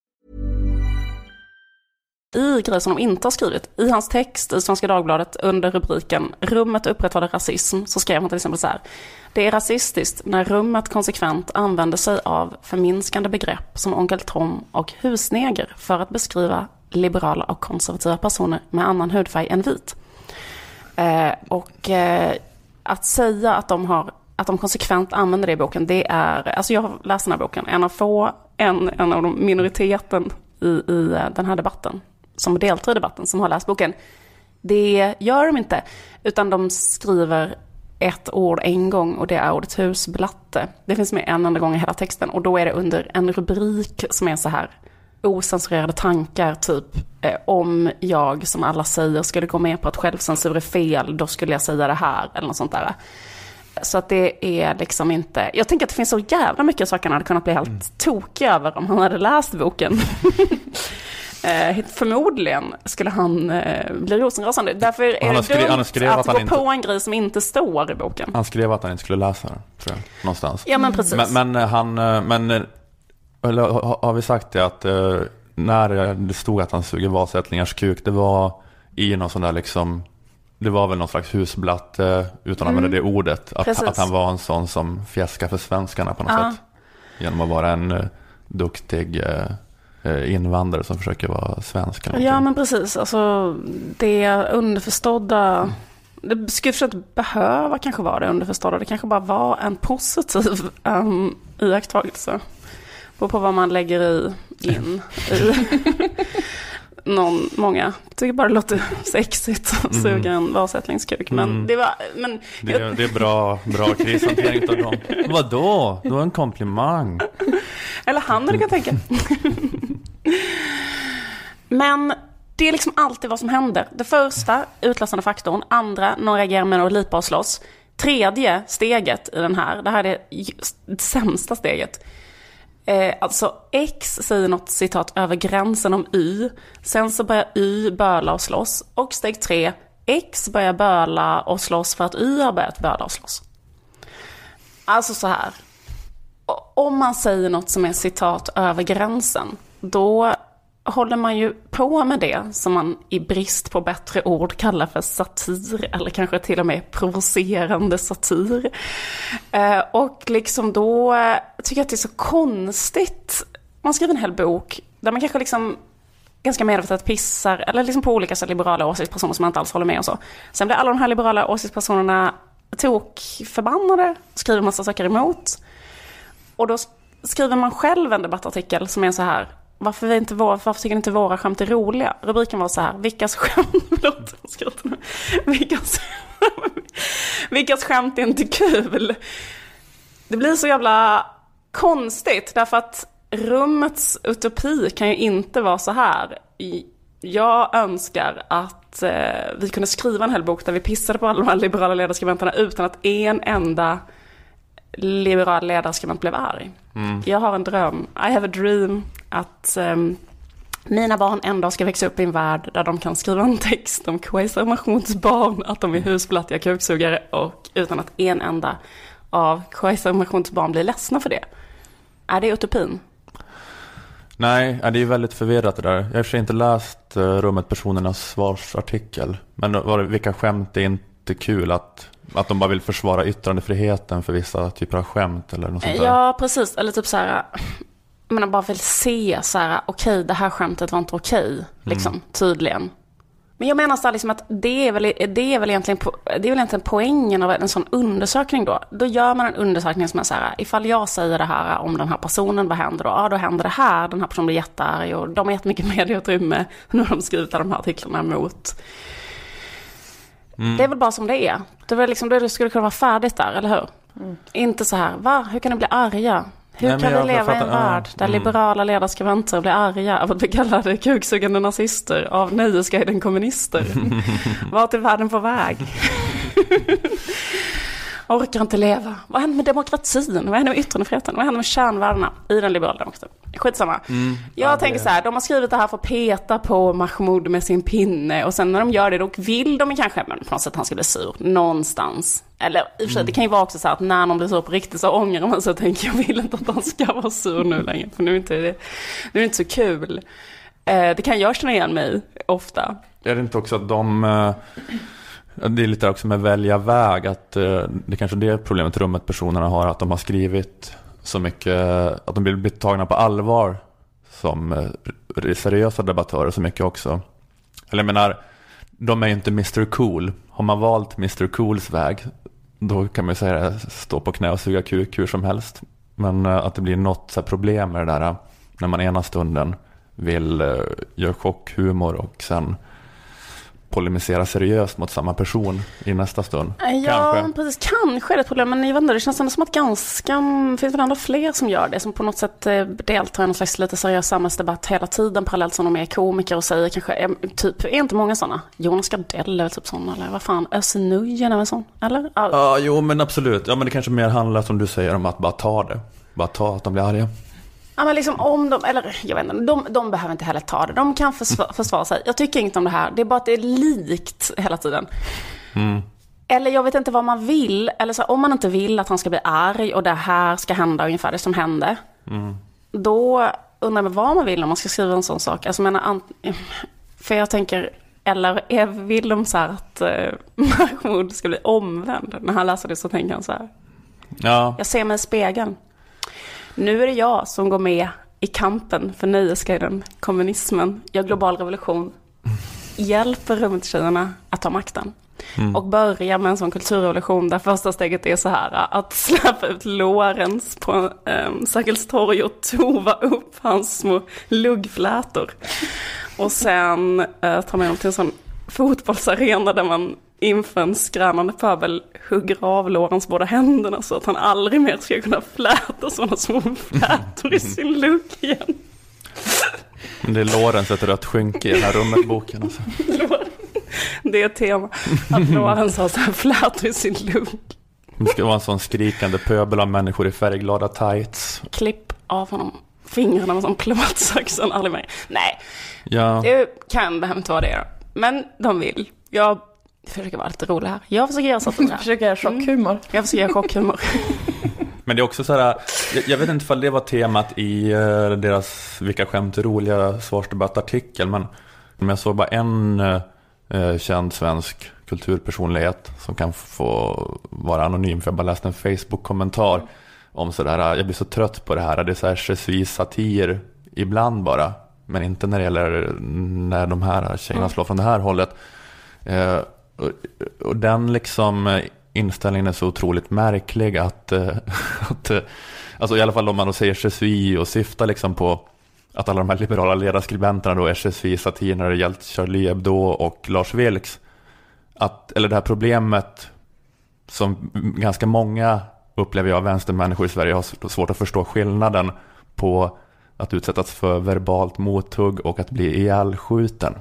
I grejer som de inte har skrivit, i hans text i Svenska Dagbladet under rubriken Rummet upprätthåller rasism så skrev han till exempel så här. Det är rasistiskt när rummet konsekvent använder sig av förminskande begrepp som onkel Tom och husneger för att beskriva liberala och konservativa personer med annan hudfärg än vit. Eh, och eh, att säga att de, har, att de konsekvent använder det i boken, det är, alltså jag har läst den här boken, en av få, en, en av de minoriteten i, i eh, den här debatten, som deltar i debatten, som har läst boken. Det gör de inte, utan de skriver ett ord en gång och det är ordet husblatte. Det finns med en enda gång i hela texten och då är det under en rubrik som är så här osensurerade tankar, typ eh, om jag som alla säger skulle gå med på att självcensur är fel, då skulle jag säga det här eller något sånt där. Så att det är liksom inte, jag tänker att det finns så jävla mycket saker han hade kunnat bli helt mm. tokig över om han hade läst boken. Eh, förmodligen skulle han eh, bli rosenrasande. Därför är han det skrev, dumt skrev att, att gå inte, på en grej som inte står i boken.
Han skrev att han inte skulle läsa den, tror jag, någonstans.
Ja, men precis.
Men, men eh, han, eh, men, eh, eller har vi sagt det att eh, när det stod att han suger valsättlingars kuk, det var i någon sån där liksom det var väl någon slags husblatte utan att mm. använda det ordet. Att, att, han var en sån som fjäskar för svenskarna på något ja. sätt. Genom att vara en uh, duktig uh, invandrare som försöker vara svenska.
Ja men precis, alltså det underförstådda det skulle inte behöva kanske vara det underförstådda. Det kanske bara var en positiv um, iakttagelse. På, på vad man lägger i, in i någon, många tycker bara det låter sexigt att mm. suga en valsättningskuk. Men mm. det var... Men,
det, är, det är bra, bra krishantering av dem. Vadå? Det var en komplimang.
Eller han hade kunnat tänka. Men det är liksom alltid vad som händer. Det första, utlösande faktorn. Andra, någon reagerar med att lipa och slåss. Tredje steget i den här, det här är det sämsta steget. Eh, alltså X säger något citat över gränsen om Y. Sen så börjar Y böla och slåss. Och steg tre, X börjar böla och slåss för att Y har börjat böla och slåss. Alltså så här. Om man säger något som är citat över gränsen, då håller man ju på med det som man i brist på bättre ord kallar för satir, eller kanske till och med provocerande satir. Eh, och liksom då eh, tycker jag att det är så konstigt. Man skriver en hel bok där man kanske liksom ganska medvetet pissar, eller liksom på olika så liberala åsiktspersoner som man inte alls håller med och så. Sen blir alla de här liberala åsiktspersonerna tokförbannade, skriver massa saker emot. Och då skriver man själv en debattartikel som är så här, varför, vi inte våra, varför tycker ni inte våra skämt är roliga? Rubriken var så här, vilkas skämt, förlåt, vilkas, vilkas skämt är inte kul? Det blir så jävla konstigt därför att rummets utopi kan ju inte vara så här. Jag önskar att eh, vi kunde skriva en hel bok där vi pissade på alla de här liberala ledarskribenterna utan att en enda liberal ledarskribent blev arg. Mm. Jag har en dröm, I have a dream, att um, mina barn en dag ska växa upp i en värld där de kan skriva en text om quasarmationsbarn, att de är husblattiga kuksugare och utan att en enda av quasarmationsbarn blir ledsna för det. Är det utopin?
Nej, det är ju väldigt förvirrat det där. Jag har i och för sig inte läst eh, rummet personernas svarsartikel. Men var det, vilka skämt är inte inte kul att, att de bara vill försvara yttrandefriheten för vissa typer av skämt eller något sånt där.
Ja, precis. Eller typ så här, jag menar bara vill se så här, okej, det här skämtet var inte okej, liksom, tydligen. Men jag menar så här, liksom att det är, väl, det, är väl egentligen, det är väl egentligen poängen av en sån undersökning då. Då gör man en undersökning som är så här, ifall jag säger det här om den här personen, vad händer då? Ja, då händer det här, den här personen blir jättearg och de har jättemycket medieutrymme. Nu har de skrivit alla de här artiklarna emot. Det är väl bara som det är. Det är väl liksom, det skulle kunna vara färdigt där, eller hur? Inte så här, va? Hur kan ni bli arga? Hur
Nej,
kan vi leva i en
ja.
värld där
Mm.
liberala ledarskribenter blir arga av att bli kallade kuksugande nazister av Nöjesguiden kommunister? Vart är världen på väg? Orkar inte leva. Vad händer med demokratin? Vad händer med yttrandefriheten? Vad händer med kärnvärdena i den liberala demokratin? Skitsamma. Jag
Mm. Ja,
tänker så här, de har skrivit det här för att peta på Mahmoud med sin pinne och sen när de gör det då vill de kanske, men på något sätt han ska bli sur någonstans. Eller i och för
Mm.
sig, det kan ju vara också så här att när någon blir sur på riktigt så ångrar man sig och tänker jag vill inte att han ska vara sur nu längre, för nu är inte det, nu är det inte så kul. Eh, det kan jag känna igen mig ofta.
Är det inte också att de, eh, det är lite också med välja väg, att eh, det kanske är det problemet rummet personerna har, att de har skrivit så mycket, att de blir tagna på allvar som eh, seriösa debattörer så mycket också. Eller jag menar, de är ju inte Mr Cool. Har man valt Mr Cools väg, då kan man ju säga det, stå på knä och suga kuk hur som helst. Men eh, att det blir något så här problem med det där, när man ena stunden vill göra chockhumor och sen polemisera seriöst mot samma person i nästa stund.
Ja,
Kanske.
precis. Kanske är det ett problem. Men jag vet inte, det känns ändå som att ganska, finns det ändå fler som gör det. Som på något sätt eh, deltar i någon slags lite seriös samhällsdebatt hela tiden. Parallellt som de är komiker och säger kanske, eh, typ, är inte många sådana? Jonas Gardell är väl typ sån, eller vad fan, Özz är väl sån, eller? Ja.
Ja, jo men absolut. Ja, men det kanske mer handlar som du säger om att bara ta det. Bara ta att de blir arga.
Ja men liksom om de, eller jag vet inte, de, de behöver inte heller ta det. De kan försvara, försvara sig. Jag tycker inte om det här. Det är bara att det är likt hela tiden. Eller jag vet inte vad man vill. Eller så, om man inte vill att han ska bli arg och det här ska hända ungefär det som hände. Då undrar jag vad man vill om man ska skriva en sån sak. Alltså, menar, för jag tänker, eller är, vill de så här att eh, Mahmoud ska bli omvänd? När han läser det så tänker han så här.
Ja,
Jag ser mig i spegeln. Nu är det jag som går med i kampen för nöjesguiden, kommunismen, gör global revolution, hjälper rummet-tjejerna att ta makten. Och börjar med en sån kulturrevolution där första steget är så här att släppa ut Lorenz på um, Sergels torg och tova upp hans små luggflätor. Och sen uh, tar man honom till en sån fotbollsarena där man inför en skränande pöbel hugger av Lorenz båda händerna så att han aldrig mer ska kunna fläta sådana små flätor i sin lugg igen.
men det är Lorentz ett rött skynke i den här rummet-boken. Alltså.
Det är ett tema. Att Lorenz har så här flätor i sin lugg.
Det ska vara en sån skrikande pöbel av människor i färgglada tights.
Klipp av honom fingrarna med sån plåtsax aldrig mer. Nej,
Ja,
det kan inte vara det då. Men de vill. Jag försöker vara lite rolig här. Jag försöker göra så att de är.
Försöker göra chockhumor.
Jag försöker göra chockhumor.
men det är också så här, jag, jag vet inte ifall det var temat i eh, deras Vilka skämt är roliga svarsdebattartikel, men, men jag såg bara en eh, känd svensk kulturpersonlighet som kan få vara anonym, för jag bara läste en Facebook-kommentar om sådär, jag blir så trött på det här, det är så här je satir ibland bara, men inte när det gäller när de här tjejerna slår från det här hållet. Eh, och, och den liksom eh, inställningen är så otroligt märklig att, eh, att eh, alltså i alla fall om man då säger SSI och syftar liksom på att alla de här liberala ledarskribenterna då är je satir när det gällt Charlie Hebdo och Lars Vilks. Att, eller det här problemet som ganska många upplever jag vänstermänniskor i Sverige har svårt att förstå skillnaden på att utsättas för verbalt mothugg och att bli ihjälskjuten.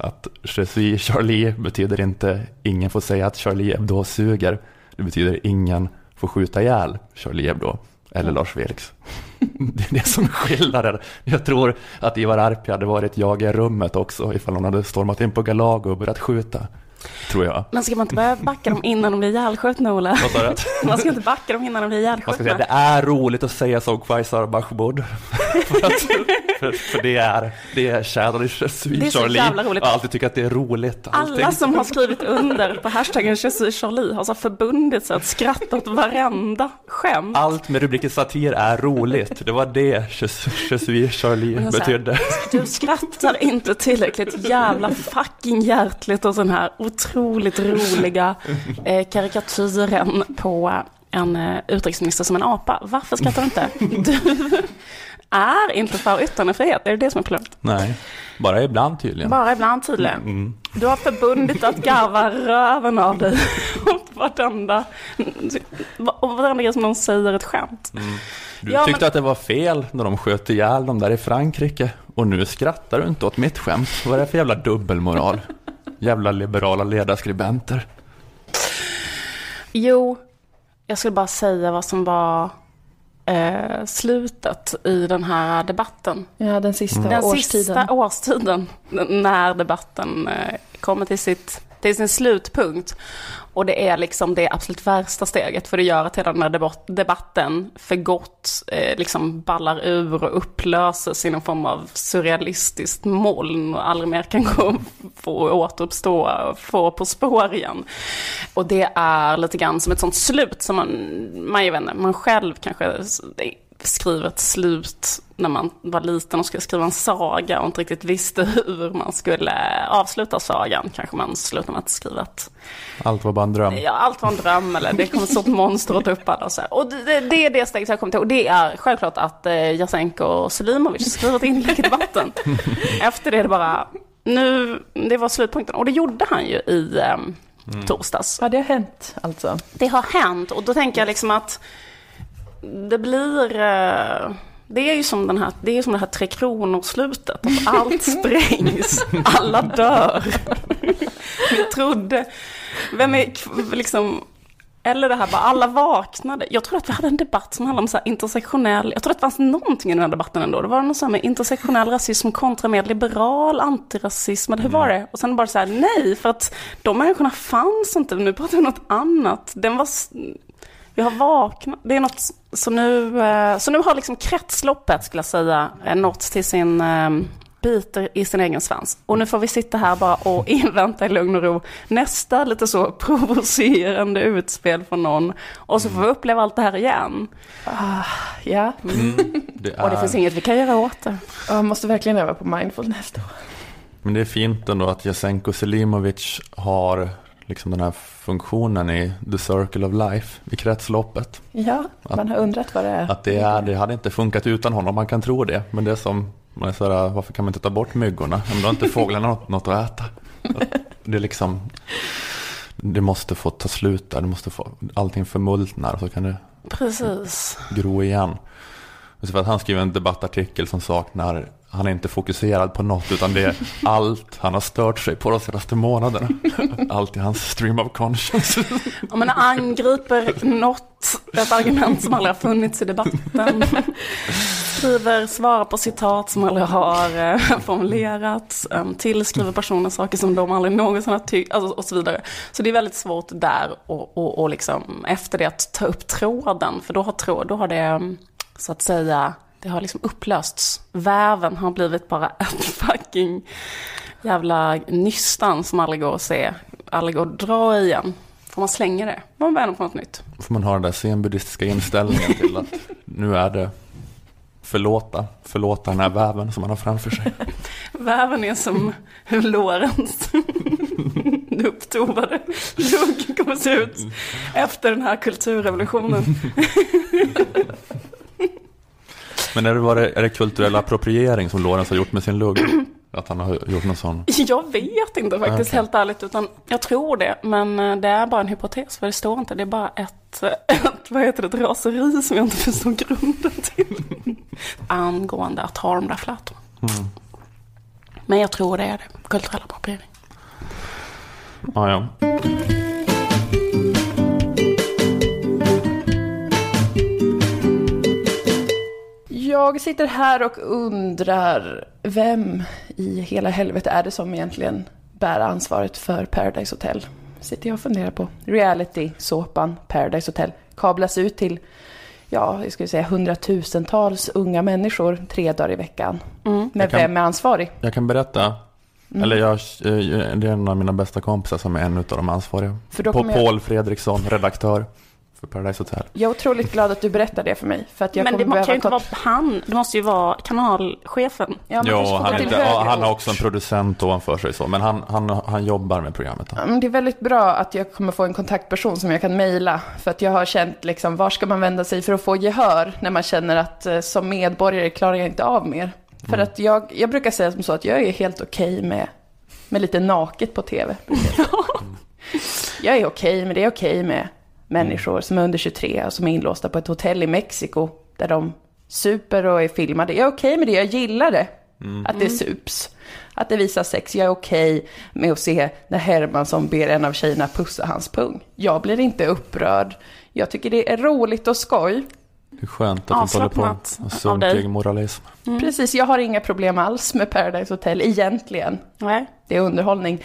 Att je suis Charlie betyder inte ingen får säga att Charlie Hebdo suger. Det betyder ingen får skjuta ihjäl Charlie Hebdo eller Lars Vilks. Det är det som är skillnaden. Jag tror att Ivar Arpi hade varit jag i rummet också ifall hon hade stormat in på Galago och börjat skjuta. Tror jag.
Men ska man inte börja backa dem innan de blir ihjälskjutna, Ola?
Vad sa du?
Man ska inte backa dem innan de blir
Man ska säga
ihjälskjutna.
det är roligt att säga som Quaisar Mahmoud. För att för, det är, det är Shadow
Det är så
Charlie.
jävla roligt.
Jag alltid tyckt att det är roligt. Allting.
Alla som har skrivit under på hashtaggen Jesus Charlie har så förbundit sig att skratta åt varenda skämt.
Allt med rubriken satir är roligt. Det var det suis Charlie
här,
betydde.
Du skrattar inte tillräckligt jävla fucking hjärtligt och den här otroligt roliga eh, karikatyren på en eh, utrikesminister som en apa. Varför skrattar du inte? Du är inte för yttrandefrihet, är det det som är problemet?
Nej, bara ibland tydligen.
Bara ibland tydligen. Du har förbundit att garva röven av dig vartenda, varenda grej som någon säger ett skämt.
Du
Ja,
tyckte
men-
att det var fel när de sköt ihjäl dem där i Frankrike. Och nu skrattar du inte åt mitt skämt. Vad är det för jävla dubbelmoral? Jävla liberala ledarskribenter.
Jo, jag skulle bara säga vad som var eh, slutet i den här debatten.
Ja, den sista
Den
årstiden.
sista årstiden när debatten eh, kommer till, sitt, till sin slutpunkt. Och det är liksom det absolut värsta steget för det gör att hela den här debatten för gott eh, liksom ballar ur och upplöses i någon form av surrealistiskt moln och aldrig mer kan gå, få återuppstå, och få på spår igen. Och det är lite grann som ett sånt slut som man, man, jag vet inte, man själv kanske skriver ett slut när man var liten och skulle skriva en saga och inte riktigt visste hur man skulle avsluta sagan. Kanske man slutar med att skriva ett
Allt var bara en dröm.
Ja, allt var en dröm eller det kommer ett stort monster att ta upp alla och så här. Och det, det är det steget jag kommer till. Och det är självklart att eh, Jasenko Selimovic skriver ett inlägg i debatten. Efter det är det bara, nu, det var slutpunkten. Och det gjorde han ju i eh, torsdags.
Ja, det har hänt alltså.
Det har hänt och då tänker jag liksom att det blir... eh, Det är ju som, den här, det är som det här Tre Kronor-slutet. Att allt sprängs, alla dör. Vi trodde... Vem är liksom... Eller det här bara, alla vaknade. Jag tror att vi hade en debatt som handlade om så här intersektionell... Jag tror att det fanns någonting i den här debatten ändå. Det var något så här med intersektionell rasism kontra mer liberal antirasism. Eller hur var det? Och sen bara så här, nej, för att de människorna fanns inte. Nu pratar vi om något annat. Den var... Vi har vaknat. Det är något, så nu, eh, så nu har liksom kretsloppet, skulle jag säga, eh, nått till sin eh, biter i sin egen svans. Och nu får vi sitta här bara och invänta i lugn och ro nästa lite så provocerande utspel från någon. Och så får vi uppleva allt det här igen.
Ja,
Det
Och det
är,
finns inget vi kan göra åt det.
jag måste verkligen öva på mindfulness då.
men det är fint ändå att Jasenko Selimovic har liksom den här funktionen i The Circle of Life, i kretsloppet.
Ja, man har undrat vad det är.
Att det, är, det hade inte funkat utan honom, man kan tro det. Men det är som, man är så här, varför kan man inte ta bort myggorna? Om då har inte fåglarna något, något att äta. Att Det är liksom, det måste få ta slut där, det måste få, allting förmultnar och så kan det
Precis.
gro igen. Och så för att han skriver en debattartikel som saknar, han är inte fokuserad på något utan det är allt han har stört sig på de senaste månaderna. Allt i hans stream of conscience.
Om man angriper något, ett argument som aldrig har funnits i debatten. Skriver, svarar på citat som aldrig har eh, formulerats. Um, tillskriver personer saker som de aldrig någonsin har tyckt, alltså, och så vidare. Så det är väldigt svårt där och, och, och liksom efter det att ta upp tråden. För då har, tråd, då har det, um, så att säga, det har liksom upplösts. Väven har blivit bara ett fucking jävla nystan som aldrig går att se, aldrig går att dra igen. Får man slänga det? Man börjar på något nytt.
Får man ha den där zen-buddhistiska inställningen till att nu är det förlåta, förlåta den här väven som man har framför sig.
Väven är som Lorentz upptovade lugg kommer se ut efter den här kulturrevolutionen.
Men är det, var det, är det kulturell appropriering som Lorenz har gjort med sin lugg? Att han har gjort någon sån?
Jag vet inte faktiskt
Okej.
helt ärligt, utan jag tror det. Men eh, det är bara en hypotes, för det står inte. Det är bara ett, ett vad heter det, ett raseri som jag inte förstår grunden till. Angående att ha de där flätorna. Men jag tror det är det, kulturell appropriering.
Ja, ja.
Jag sitter här och undrar vem i hela helvete är det som egentligen bär ansvaret för Paradise Hotel? Sitter jag och funderar på. Reality-såpan Paradise Hotel kablas ut till ja, jag skulle säga hundratusentals unga människor tre dagar i veckan. Men
Jag kan-
vem är ansvarig?
Jag kan berätta.
Mm.
Eller jag, eh, det är en av mina bästa kompisar som är en av de ansvariga.
Kommer jag-
Paul Fredriksson, redaktör för Paradise Hotel.
Jag är otroligt glad att du berättar det för mig. För att jag
Men det kan ju inte
kort-
vara han, det måste ju vara kanalchefen.
Ja,
Jo, han, inte, han har också en producent ovanför sig så, men han, han, han jobbar med programmet.
Men Det är väldigt bra att jag kommer få en kontaktperson som jag kan mejla. För att jag har känt liksom, var ska man vända sig för att få gehör när man känner att eh, som medborgare klarar jag inte av mer. För att jag, jag brukar säga som så att jag är helt okej med, med lite naket på tv. jag är okej, men det är okej med människor som är under 23 och som är inlåsta på ett hotell i Mexiko där de super och är filmade. Jag är okej med det, jag gillar det. Att det sups. Att det visas sex. Jag är okej med att se när Hermansson ber en av tjejerna pussa hans pung. Jag blir inte upprörd. Jag tycker det är roligt och skoj.
Det är skönt att du inte håller på och sunkig moralism.
Precis, jag har inga problem alls med Paradise Hotel egentligen.
Nej.
Det är underhållning.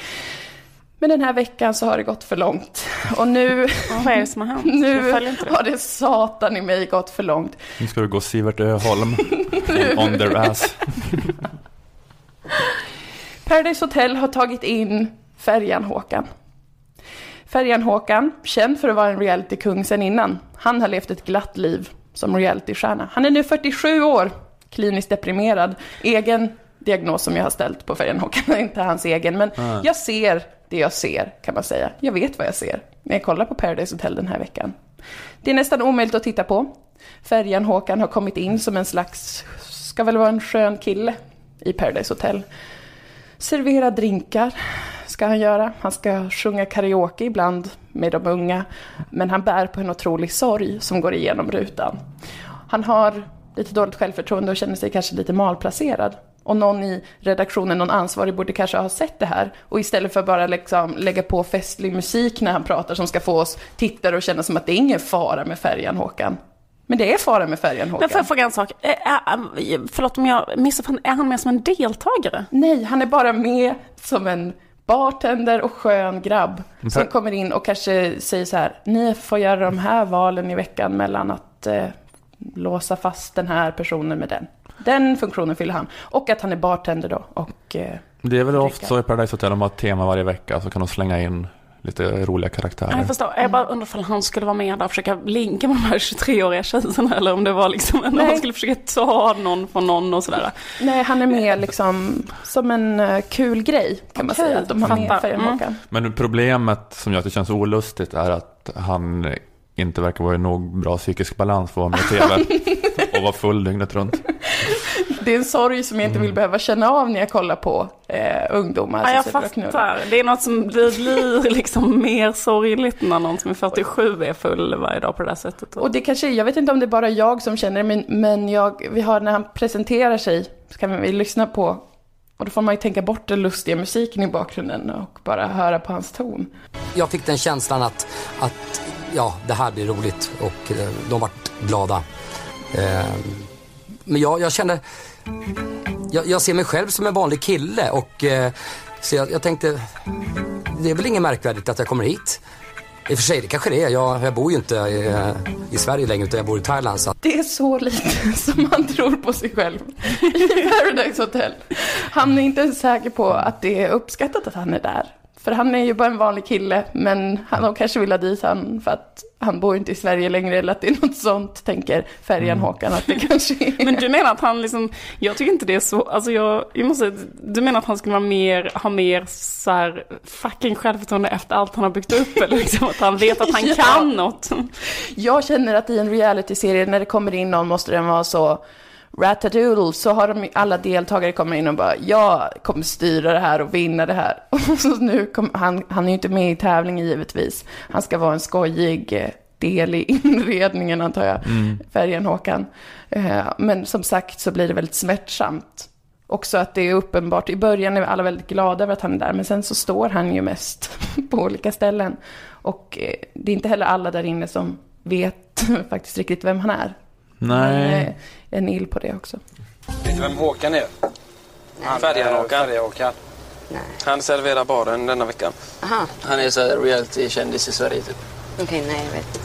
Men den här veckan så har det gått för långt. Och nu,
Vad är det som har hänt?
nu har det satan i mig gått för långt.
Nu ska du gå Sivert Öholm on, their ass.
Paradise Hotel har tagit in Färjan-Håkan. Färjan-Håkan, känd för att vara en reality-kung sen innan. Han har levt ett glatt liv som realitystjärna. Han är nu 47 år, kliniskt deprimerad. Egen diagnos som jag har ställt på Färjan-Håkan är inte hans egen, men jag ser det jag ser, kan man säga. Jag vet vad jag ser när jag kollar på Paradise Hotel den här veckan. Det är nästan omöjligt att titta på. Färjan-Håkan har kommit in som en slags, ska väl vara en skön kille i Paradise Hotel. Servera drinkar ska han göra. Han ska sjunga karaoke ibland med de unga. Men han bär på en otrolig sorg som går igenom rutan. Han har lite dåligt självförtroende och känner sig kanske lite malplacerad. Och någon i redaktionen, någon ansvarig, borde kanske ha sett det här. Och istället för bara liksom lägga på festlig musik när han pratar som ska få oss tittare att känna som att det är ingen fara med färjan Håkan. Men det är fara med färjan Håkan.
Men får jag fråga en sak? Förlåt om jag missar, är han med som en deltagare?
Nej, han är bara med som en bartender och skön grabb som
Per-
kommer in och kanske säger så här, ni får göra de här valen i veckan mellan att eh, låsa fast den här personen med den. Den funktionen fyller han. Och att han är bartender då. Och, eh,
Det är väl
Dricka.
ofta så i Paradise Hotel, de har ett tema varje vecka så kan de slänga in lite roliga karaktärer.
Jag förstår. Jag bara undrar om han skulle vara med där och försöka linka med de här 23-åriga tjejerna eller om det var liksom en, han skulle försöka ta någon från någon och sådär.
nej, han är med liksom som en eh, kul grej kan man säga. Att de har med
Mm.
Men problemet som gör att det känns olustigt är att han inte verkar vara i nog bra psykisk balans för att vara med i tv och vara full dygnet runt.
Det är en sorg som jag inte vill behöva känna av när jag kollar på eh, ungdomar.
Ja, jag fattar. Det är något som blir, blir liksom mer sorgligt när någon som är 47 är full varje dag på det där sättet.
Och det kanske, jag vet inte om det är bara jag som känner det, men, men jag, vi har när han presenterar sig, så kan vi lyssna på, och då får man ju tänka bort den lustiga musiken i bakgrunden och bara höra på hans ton.
Jag fick den känslan att, att ja, det här blir roligt och eh, de vart glada. Eh, men jag, jag kände, jag, jag ser mig själv som en vanlig kille och eh, så jag, jag tänkte, det är väl inget märkvärdigt att jag kommer hit. I och för sig, det kanske det är. Jag, jag bor ju inte i, i Sverige längre utan jag bor i Thailand. Så
Det är så lite som man tror på sig själv i Paradise Hotel. Han är inte ens säker på att det är uppskattat att han är där. För han är ju bara en vanlig kille, men han de kanske vill ha dit han för att han bor inte i Sverige längre eller att det är något sånt, tänker färjan Håkan att det kanske är.
Men du menar att han liksom, jag tycker inte det är så, alltså jag, jag måste du menar att han skulle vara mer, ha mer så här fucking självförtroende efter allt han har byggt upp eller liksom att han vet att han
Ja.
kan något.
Jag känner att i en realityserie när det kommer in någon måste den vara så ratadoodle så har de alla deltagare kommer in och bara jag kommer styra det här och vinna det här. Och så nu kom, han, han är ju inte med i tävlingen givetvis. Han ska vara en skojig eh, del i inredningen antar jag, färgen Håkan. Eh, Men som sagt så blir det väldigt smärtsamt. Också att det är uppenbart, i början är alla väldigt glada över att han är där, men sen så står han ju mest på olika ställen. Och eh, det är inte heller alla där inne som vet faktiskt riktigt vem han är.
Nej.
Men eh, en ill på det också.
Vet du vem Håkan är? Färjan-Håkan. Färjan-Håkan. Han serverar baren denna veckan.
Aha,
Han är så här reality-kändis i Sverige typ.
okej, nej jag vet.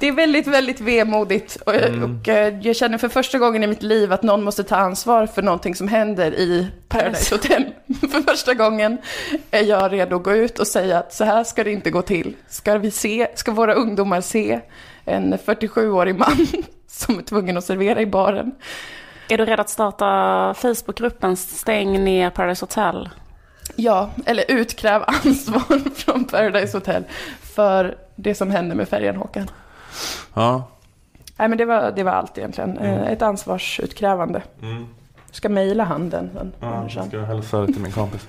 Det är väldigt, väldigt vemodigt. Och,
Mm.
och eh, jag känner för första gången i mitt liv att någon måste ta ansvar för någonting som händer i Paradise Hotel. för första gången är jag redo att gå ut och säga att så här ska det inte gå till. Ska, vi se, ska våra ungdomar se en 47-årig man som är tvungen att servera i baren?
Är du rädd att starta Facebookgruppen Stäng ner Paradise Hotel?
Ja, eller utkräv ansvar från Paradise Hotel för det som hände med färjan Håkan.
Ja.
Nej men det var, det var allt egentligen. Eh, Ett ansvarsutkrävande.
Mm.
Ska mejla han den,
Ja, jag ska hälsa det till min kompis.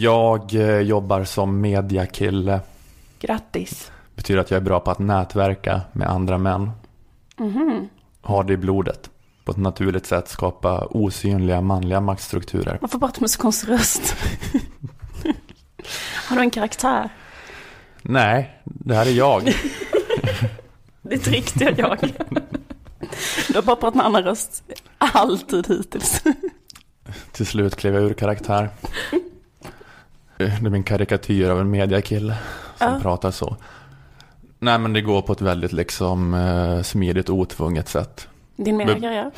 Jag eh, jobbar som mediakille.
Grattis.
Betyder att jag är bra på att nätverka med andra män.
Mhm.
Har det i blodet. På ett naturligt sätt skapa osynliga manliga maktstrukturer.
Varför pratar du med så konstig röst? Har du en karaktär?
Nej, det här är jag.
Ditt riktiga jag. Du har bara pratat med annan röst alltid hittills.
Till slut klev jag ur karaktär. Det är min karikatyr av en mediakille som
Ja.
pratar så. Nej men det går på ett väldigt liksom eh, smidigt otvunget sätt.
Din
Men-
mediakarriär?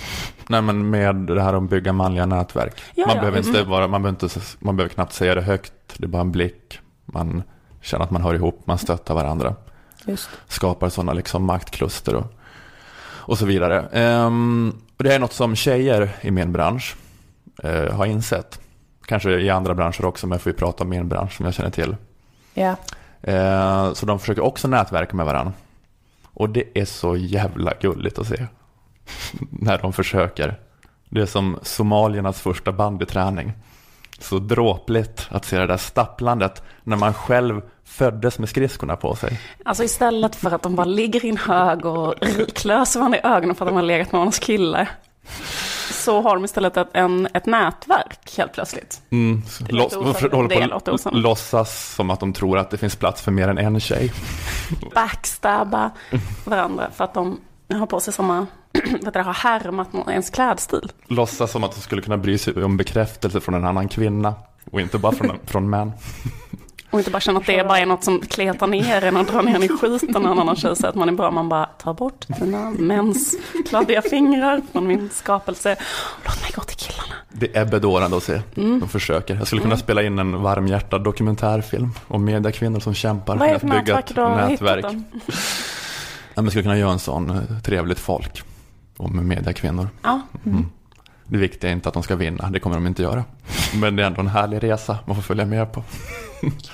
Nej men med det här att bygga manliga nätverk.
Ja,
man,
ja.
behöver inte
Mhm.
vara, man, behöver inte, man behöver knappt säga det högt. Det är bara en blick. Man känner att man hör ihop, man stöttar varandra.
Just.
Skapar sådana liksom maktkluster och, och så vidare. Ehm, och det är något som tjejer i min bransch eh, har insett. Kanske i andra branscher också, men jag får ju prata om min bransch som jag känner till.
Ja.
Eh, så de försöker också nätverka med varandra. Och det är så jävla gulligt att se. När de försöker. Det är som somaliernas första bandyträning. Så dråpligt att se det där stapplandet när man själv föddes med skridskorna på sig.
Alltså istället för att de bara ligger i en hög och klöser varandra i ögonen för att de har legat med varandras kille. Så har de istället ett, en, ett nätverk helt plötsligt.
Mm, låts, håller på att låtsas som att de tror att det finns plats för mer än en tjej.
Backstabba varandra för att de har på sig samma, att det har härmat ens klädstil.
Låtsas som att de skulle kunna bry sig om bekräftelse från en annan kvinna. Och inte bara från, från män.
Och inte bara känna att det är bara är något som kletar ner en och drar ner en i skiten när en annan tjej säger att man är bra. Man bara tar bort dina mäns kladdiga fingrar från min skapelse. Låt mig gå till killarna.
Det är bedårande att se.
Mm.
De försöker. Jag skulle kunna spela in en varmhjärtad dokumentärfilm om mediakvinnor som kämpar
det
att
för
bygga ett nätverk. Ja, men skulle kunna göra en sån eh, trevligt folk om mediakvinnor.
Ja.
Mm. Det viktiga är inte att de ska vinna, det kommer de inte göra. Men det är ändå en härlig resa man får följa med på.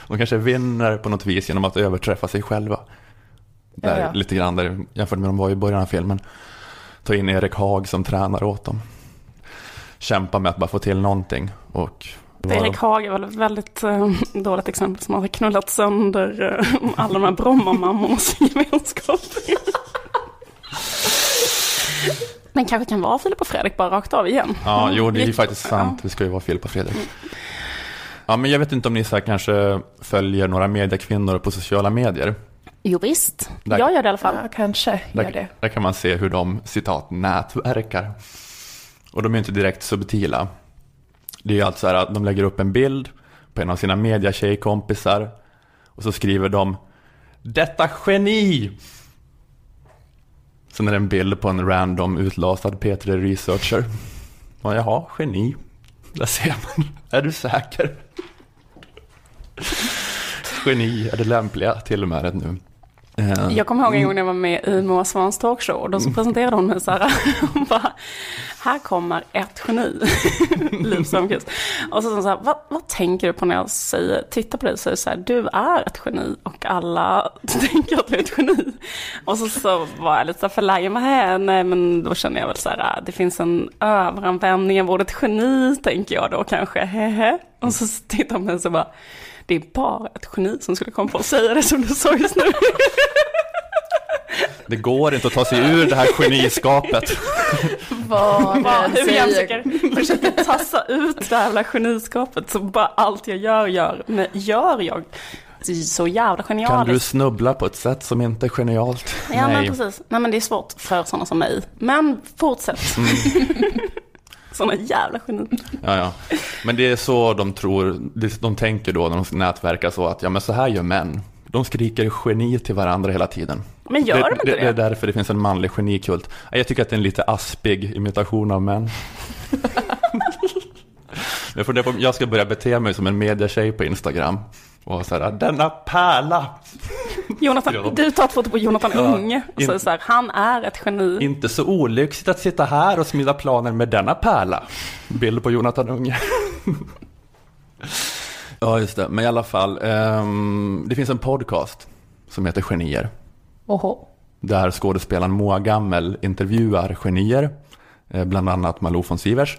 De kanske vinner på något vis genom att överträffa sig själva. Där,
Ja, ja.
Lite grann där, jämfört med de var i början av filmen. Ta in Erik Haag som tränare åt dem. Kämpa med att bara få till någonting. Och
Erik Haag är väl ett väldigt eh, dåligt exempel som har knullat sönder eh, alla de här Brommamammornas gemenskap. Men kanske kan vara Filip och Fredrik bara rakt av igen.
Ja, jo det är ju faktiskt sant. Det ska ju vara Filip och Fredrik. Ja, men jag vet inte om ni så här kanske följer några mediekvinnor på sociala medier.
Jo visst,
Där-
jag gör det i alla fall.
Ja, kanske gör det.
Där, där kan man se hur de, citat, nätverkar. Och de är inte direkt subtila. Det är ju alltså så här att de lägger upp en bild på en av sina mediatjejkompisar och så skriver de Detta geni! Sen är det en bild på en random utlasad P3 Researcher. Och jaha, geni. Där ser man. Är du säker? Geni är det lämpliga tillmälet nu. Eh,
Jag kommer ihåg en gång när jag var med i Moa Svans talkshow. Och då så presenterade hon mig så här. Hon bara, här kommer ett geni. Liv Strömquist. Och så så här, vad, vad tänker du på när jag säger, tittar på dig och säger så här, du är ett geni. Och alla tänker att du är ett geni. Och så, så var jag lite så här förlägen, vad nej men då känner jag väl så här, det finns en överanvändning av ordet geni, tänker jag då kanske, hehe. Och så tittar hon på mig och så bara, det är bara ett geni som skulle komma på att säga det som du sa just nu.
Det går inte att ta sig ur det här geniskapet.
Vad den
hur jag försöker, försöker tassa ut det här jävla geniskapet så bara allt jag gör, gör. Men gör jag så jävla
Kan du
genialiskt.
snubbla på ett sätt som inte är genialt?
Ja men precis. Nej men det är svårt för sådana som mig. Men fortsätt. Sådana jävla geni.
Ja, ja. Men det är så de tror, de tänker då när de nätverkar så att ja men så här gör män. De skriker geni till varandra hela tiden.
Men gör de inte det?
Det är därför det finns en manlig genikult. Jag tycker att det är en lite aspig imitation av män. jag, på jag ska börja bete mig som en mediatjej på Instagram. Och så här, denna pärla.
Jonathan,
Ja.
du tar ett foto på Jonathan
Ja.
Unge och säger så här, han är ett geni.
Inte så olyxigt att sitta här och smida planer med denna pärla. Bild på Jonathan Unge. ja, just det. Men i alla fall, ehm, det finns en podcast som heter Genier.
Oho.
Där skådespelaren Moa Gammel intervjuar genier, eh, bland annat Malou von Sivers.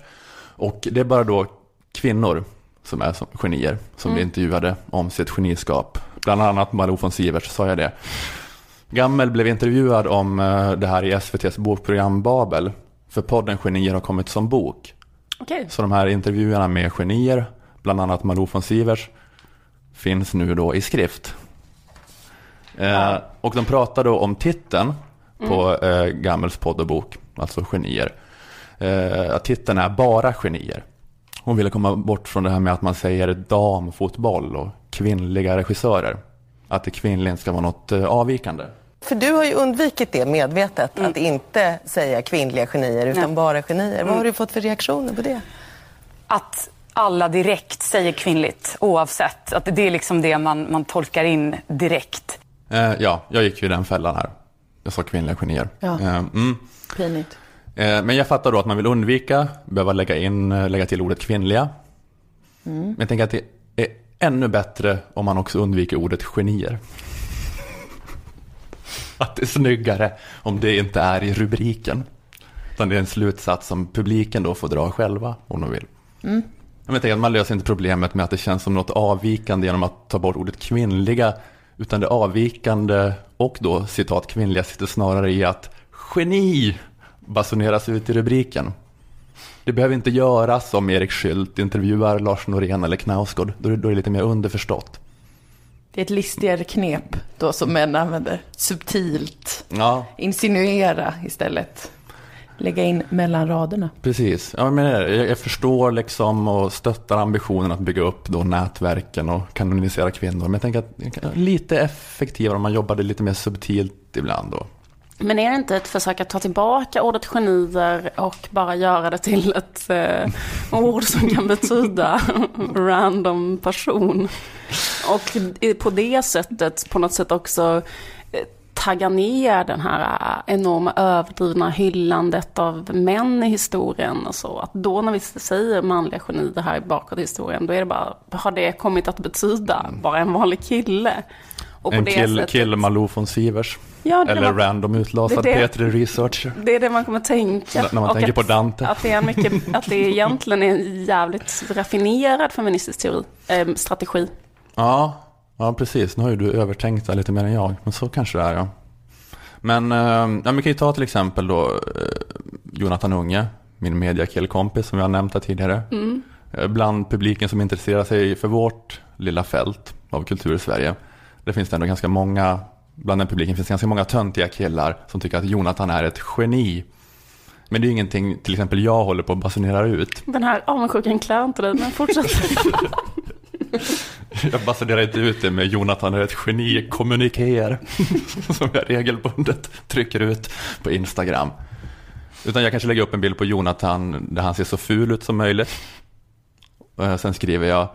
Och det är bara då kvinnor som är som genier som vi intervjuade om sitt geniskap. Bland annat Malou von Sivers, sa jag det. Gammel blev intervjuad om eh, det här i SVTs bokprogram Babel. För podden Genier har kommit som bok.
Okej.
Så de här intervjuerna med genier, bland annat Malou von Sivers, finns nu då i skrift. Eh, och de pratar då om titeln på eh, Gammels podd och bok, alltså genier. Eh, titeln är bara genier. Hon ville komma bort från det här med att man säger damfotboll och kvinnliga regissörer. Att det kvinnligen ska vara något eh, avvikande.
För du har ju undvikit det medvetet,
Mm.
att inte säga kvinnliga genier utan bara genier. Vad har du fått för reaktioner på det?
att alla direkt säger kvinnligt oavsett. Att det är liksom det man, man tolkar in direkt.
Eh, ja, jag gick ju i den fällan här. Jag sa kvinnliga genier.
Ja.
Eh, mm.
Pinigt.
Eh, Men jag fattar då att man vill undvika, behöva lägga, in, eh, lägga till ordet kvinnliga. Men jag tänker att det är ännu bättre om man också undviker ordet genier. Att det är snyggare om det inte är i rubriken. Utan det är en slutsats som publiken då får dra själva om de vill. Men jag tänker att man löser inte problemet med att det känns som något avvikande genom att ta bort ordet kvinnliga. Utan det avvikande och då citat kvinnliga sitter snarare i att geni basuneras ut i rubriken. Det behöver inte göras om Erik Skylt intervjuar Lars Norén eller Knausgård. Då är det, lite mer underförstått.
Det är ett listigare knep då som män använder. Subtilt.
Ja,
Insinuera istället. Lägga in mellan raderna.
precis. Ja, men jag, förstår liksom och stöttar ambitionen att bygga upp då nätverken och kanonisera kvinnor. Men jag tänker att lite effektivare om man jobbade lite mer subtilt ibland då.
Men är det inte ett försök att ta tillbaka ordet genier och bara göra det till ett eh, ord som kan betyda random person? Och på det sättet på något sätt också eh, tagga ner den här eh, enorma överdrivna hyllandet av män i historien och så. Att då när vi säger manliga genier här bakåt i historien, då är det bara, har det kommit att betyda bara en vanlig kille? Och
En kill,
sättet-
kill Malou von Sivers.
Ja,
eller
var-
random utlasad
det det-
Petri Researcher.
Det är det man kommer tänka.
N- när man
Och
tänker
att,
på Dante.
Att det, är mycket, att det egentligen är en jävligt raffinerad feministisk teori, eh, strategi.
Ja, ja, precis. Nu har ju du övertänkt det lite mer än jag. Men så kanske det är, ja. Men eh, ja, vi kan ju ta till exempel då eh, Jonathan Unge, min mediakillkompis som jag har nämnt här tidigare. Eh, Bland publiken som intresserar sig för vårt lilla fält av kultur i Sverige. Det finns det ändå ganska många, bland den publiken finns det ganska många töntiga killar som tycker att Jonathan är ett geni. Men det är ju ingenting till exempel jag håller på att basunera ut.
Den här avundsjukan klär inte dig, men fortsätt.
Jag basunerar inte ut det med Jonathan är ett geni kommunikéer som jag regelbundet trycker ut på Instagram. Utan jag kanske lägger upp en bild på Jonathan där han ser så ful ut som möjligt. Och sen skriver jag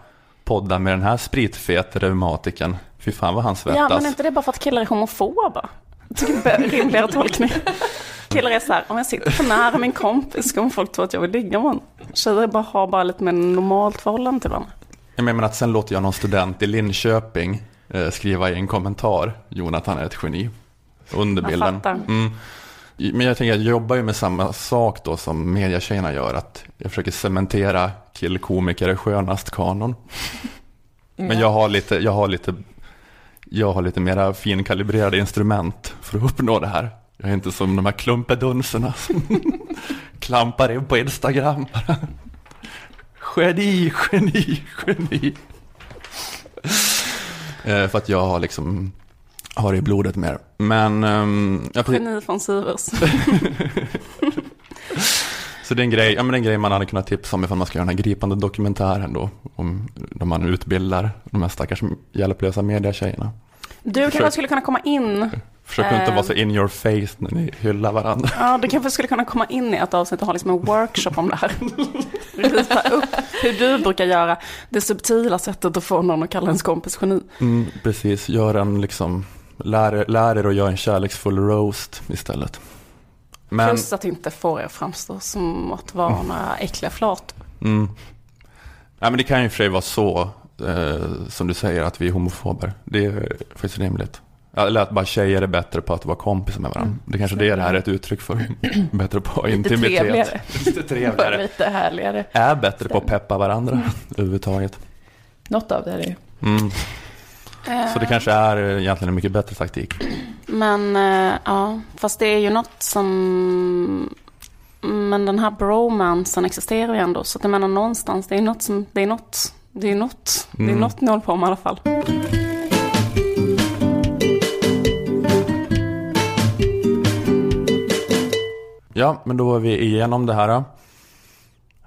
podda med den här spritfete reumatiken. Fy fan vad han
Ja,
svettas.
men är inte det bara för att killar är homofoba? Jag tycker det är en rimligare tolkning. Killar är så här, om jag sitter för nära min kompis kommer folk tro att jag vill ligga med honom. Tjejer bara har bara lite mer normalt förhållande till varandra.
Jag menar att sen låter jag någon student i Linköping eh, skriva i en kommentar Jonathan är ett geni. Under
Jag.
Mm. Men jag tänker, jag jobbar ju med samma sak då som mediatjejerna gör. Att jag försöker cementera killkomiker är skönast kanon. Men jag har lite, jag har lite, jag har lite mera finkalibrerade instrument för att uppnå det här. Jag är inte som de här klumpedunserna som klampar in på Instagram. Geni, geni, geni. Eh, För att jag har liksom, har det i blodet mer. Men, ehm, ja, precis.
Geni från Sivers.
Så det är en grej, ja, men en grej man hade kunnat tipsa om ifall man ska göra den här gripande dokumentären då. Om när man utbildar de här stackars hjälplösa mediatjejerna.
Du kanske
Försök-
skulle kunna komma in.
Försök inte
eh,
vara så in your face när ni hyllar varandra.
Ja, du kanske skulle kunna komma in i ett avsnitt och ha liksom en workshop om det här. Rita upp hur du brukar göra det subtila sättet att få någon att kalla ens kompis geni.
Mm, precis, gör en liksom, lär, lär er att göra en kärleksfull roast istället. Men,
Plus att inte få er framstå som att vara några äckliga flator.
mm, ja, men det kan ju för sig vara så, eh, som du säger, att vi är homofober. Det är faktiskt rimligt. Eller att bara tjejer är bättre på att vara kompisar med varandra.
Mm.
Det kanske det är det här är ett uttryck för. bättre på
Lite
intimitet.
trevligare.
Lite trevligare.
Lite härligare.
Är bättre på att peppa varandra överhuvudtaget.
Något av det är det ju.
Mm. Så det kanske är eh, egentligen en mycket bättre taktik.
Men eh, ja, fast det är ju något som... Men den här bromansen existerar ju ändå. Så att jag menar någonstans, det är något som... Det är något. Det är något. Det är
Mm.
något ni håller på med i alla fall.
Ja, men då är vi igenom det här. Det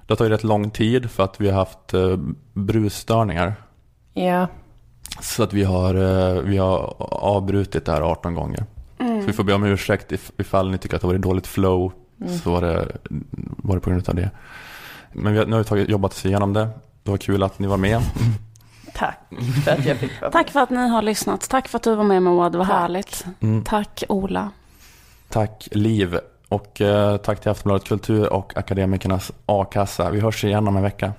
har tagit rätt lång tid för att vi har haft eh, brusstörningar.
Ja.
Så att vi har, eh, vi har avbrutit det här 18 gånger.
Mm.
Så vi får be om ursäkt if, ifall ni tycker att det var ett dåligt flow.
Mm.
Så var det, var det på grund av det. Men vi har, nu har vi tagit, jobbat oss igenom det. Det var kul att ni var med.
Tack för att jag fick vara
Tack för att ni har lyssnat. Tack för att du var med Moa, det var härligt.
Mm.
Tack Ola.
Tack Liv. Och eh, tack till Aftonbladet Kultur och Akademikernas A-kassa. Vi hörs igen om en vecka.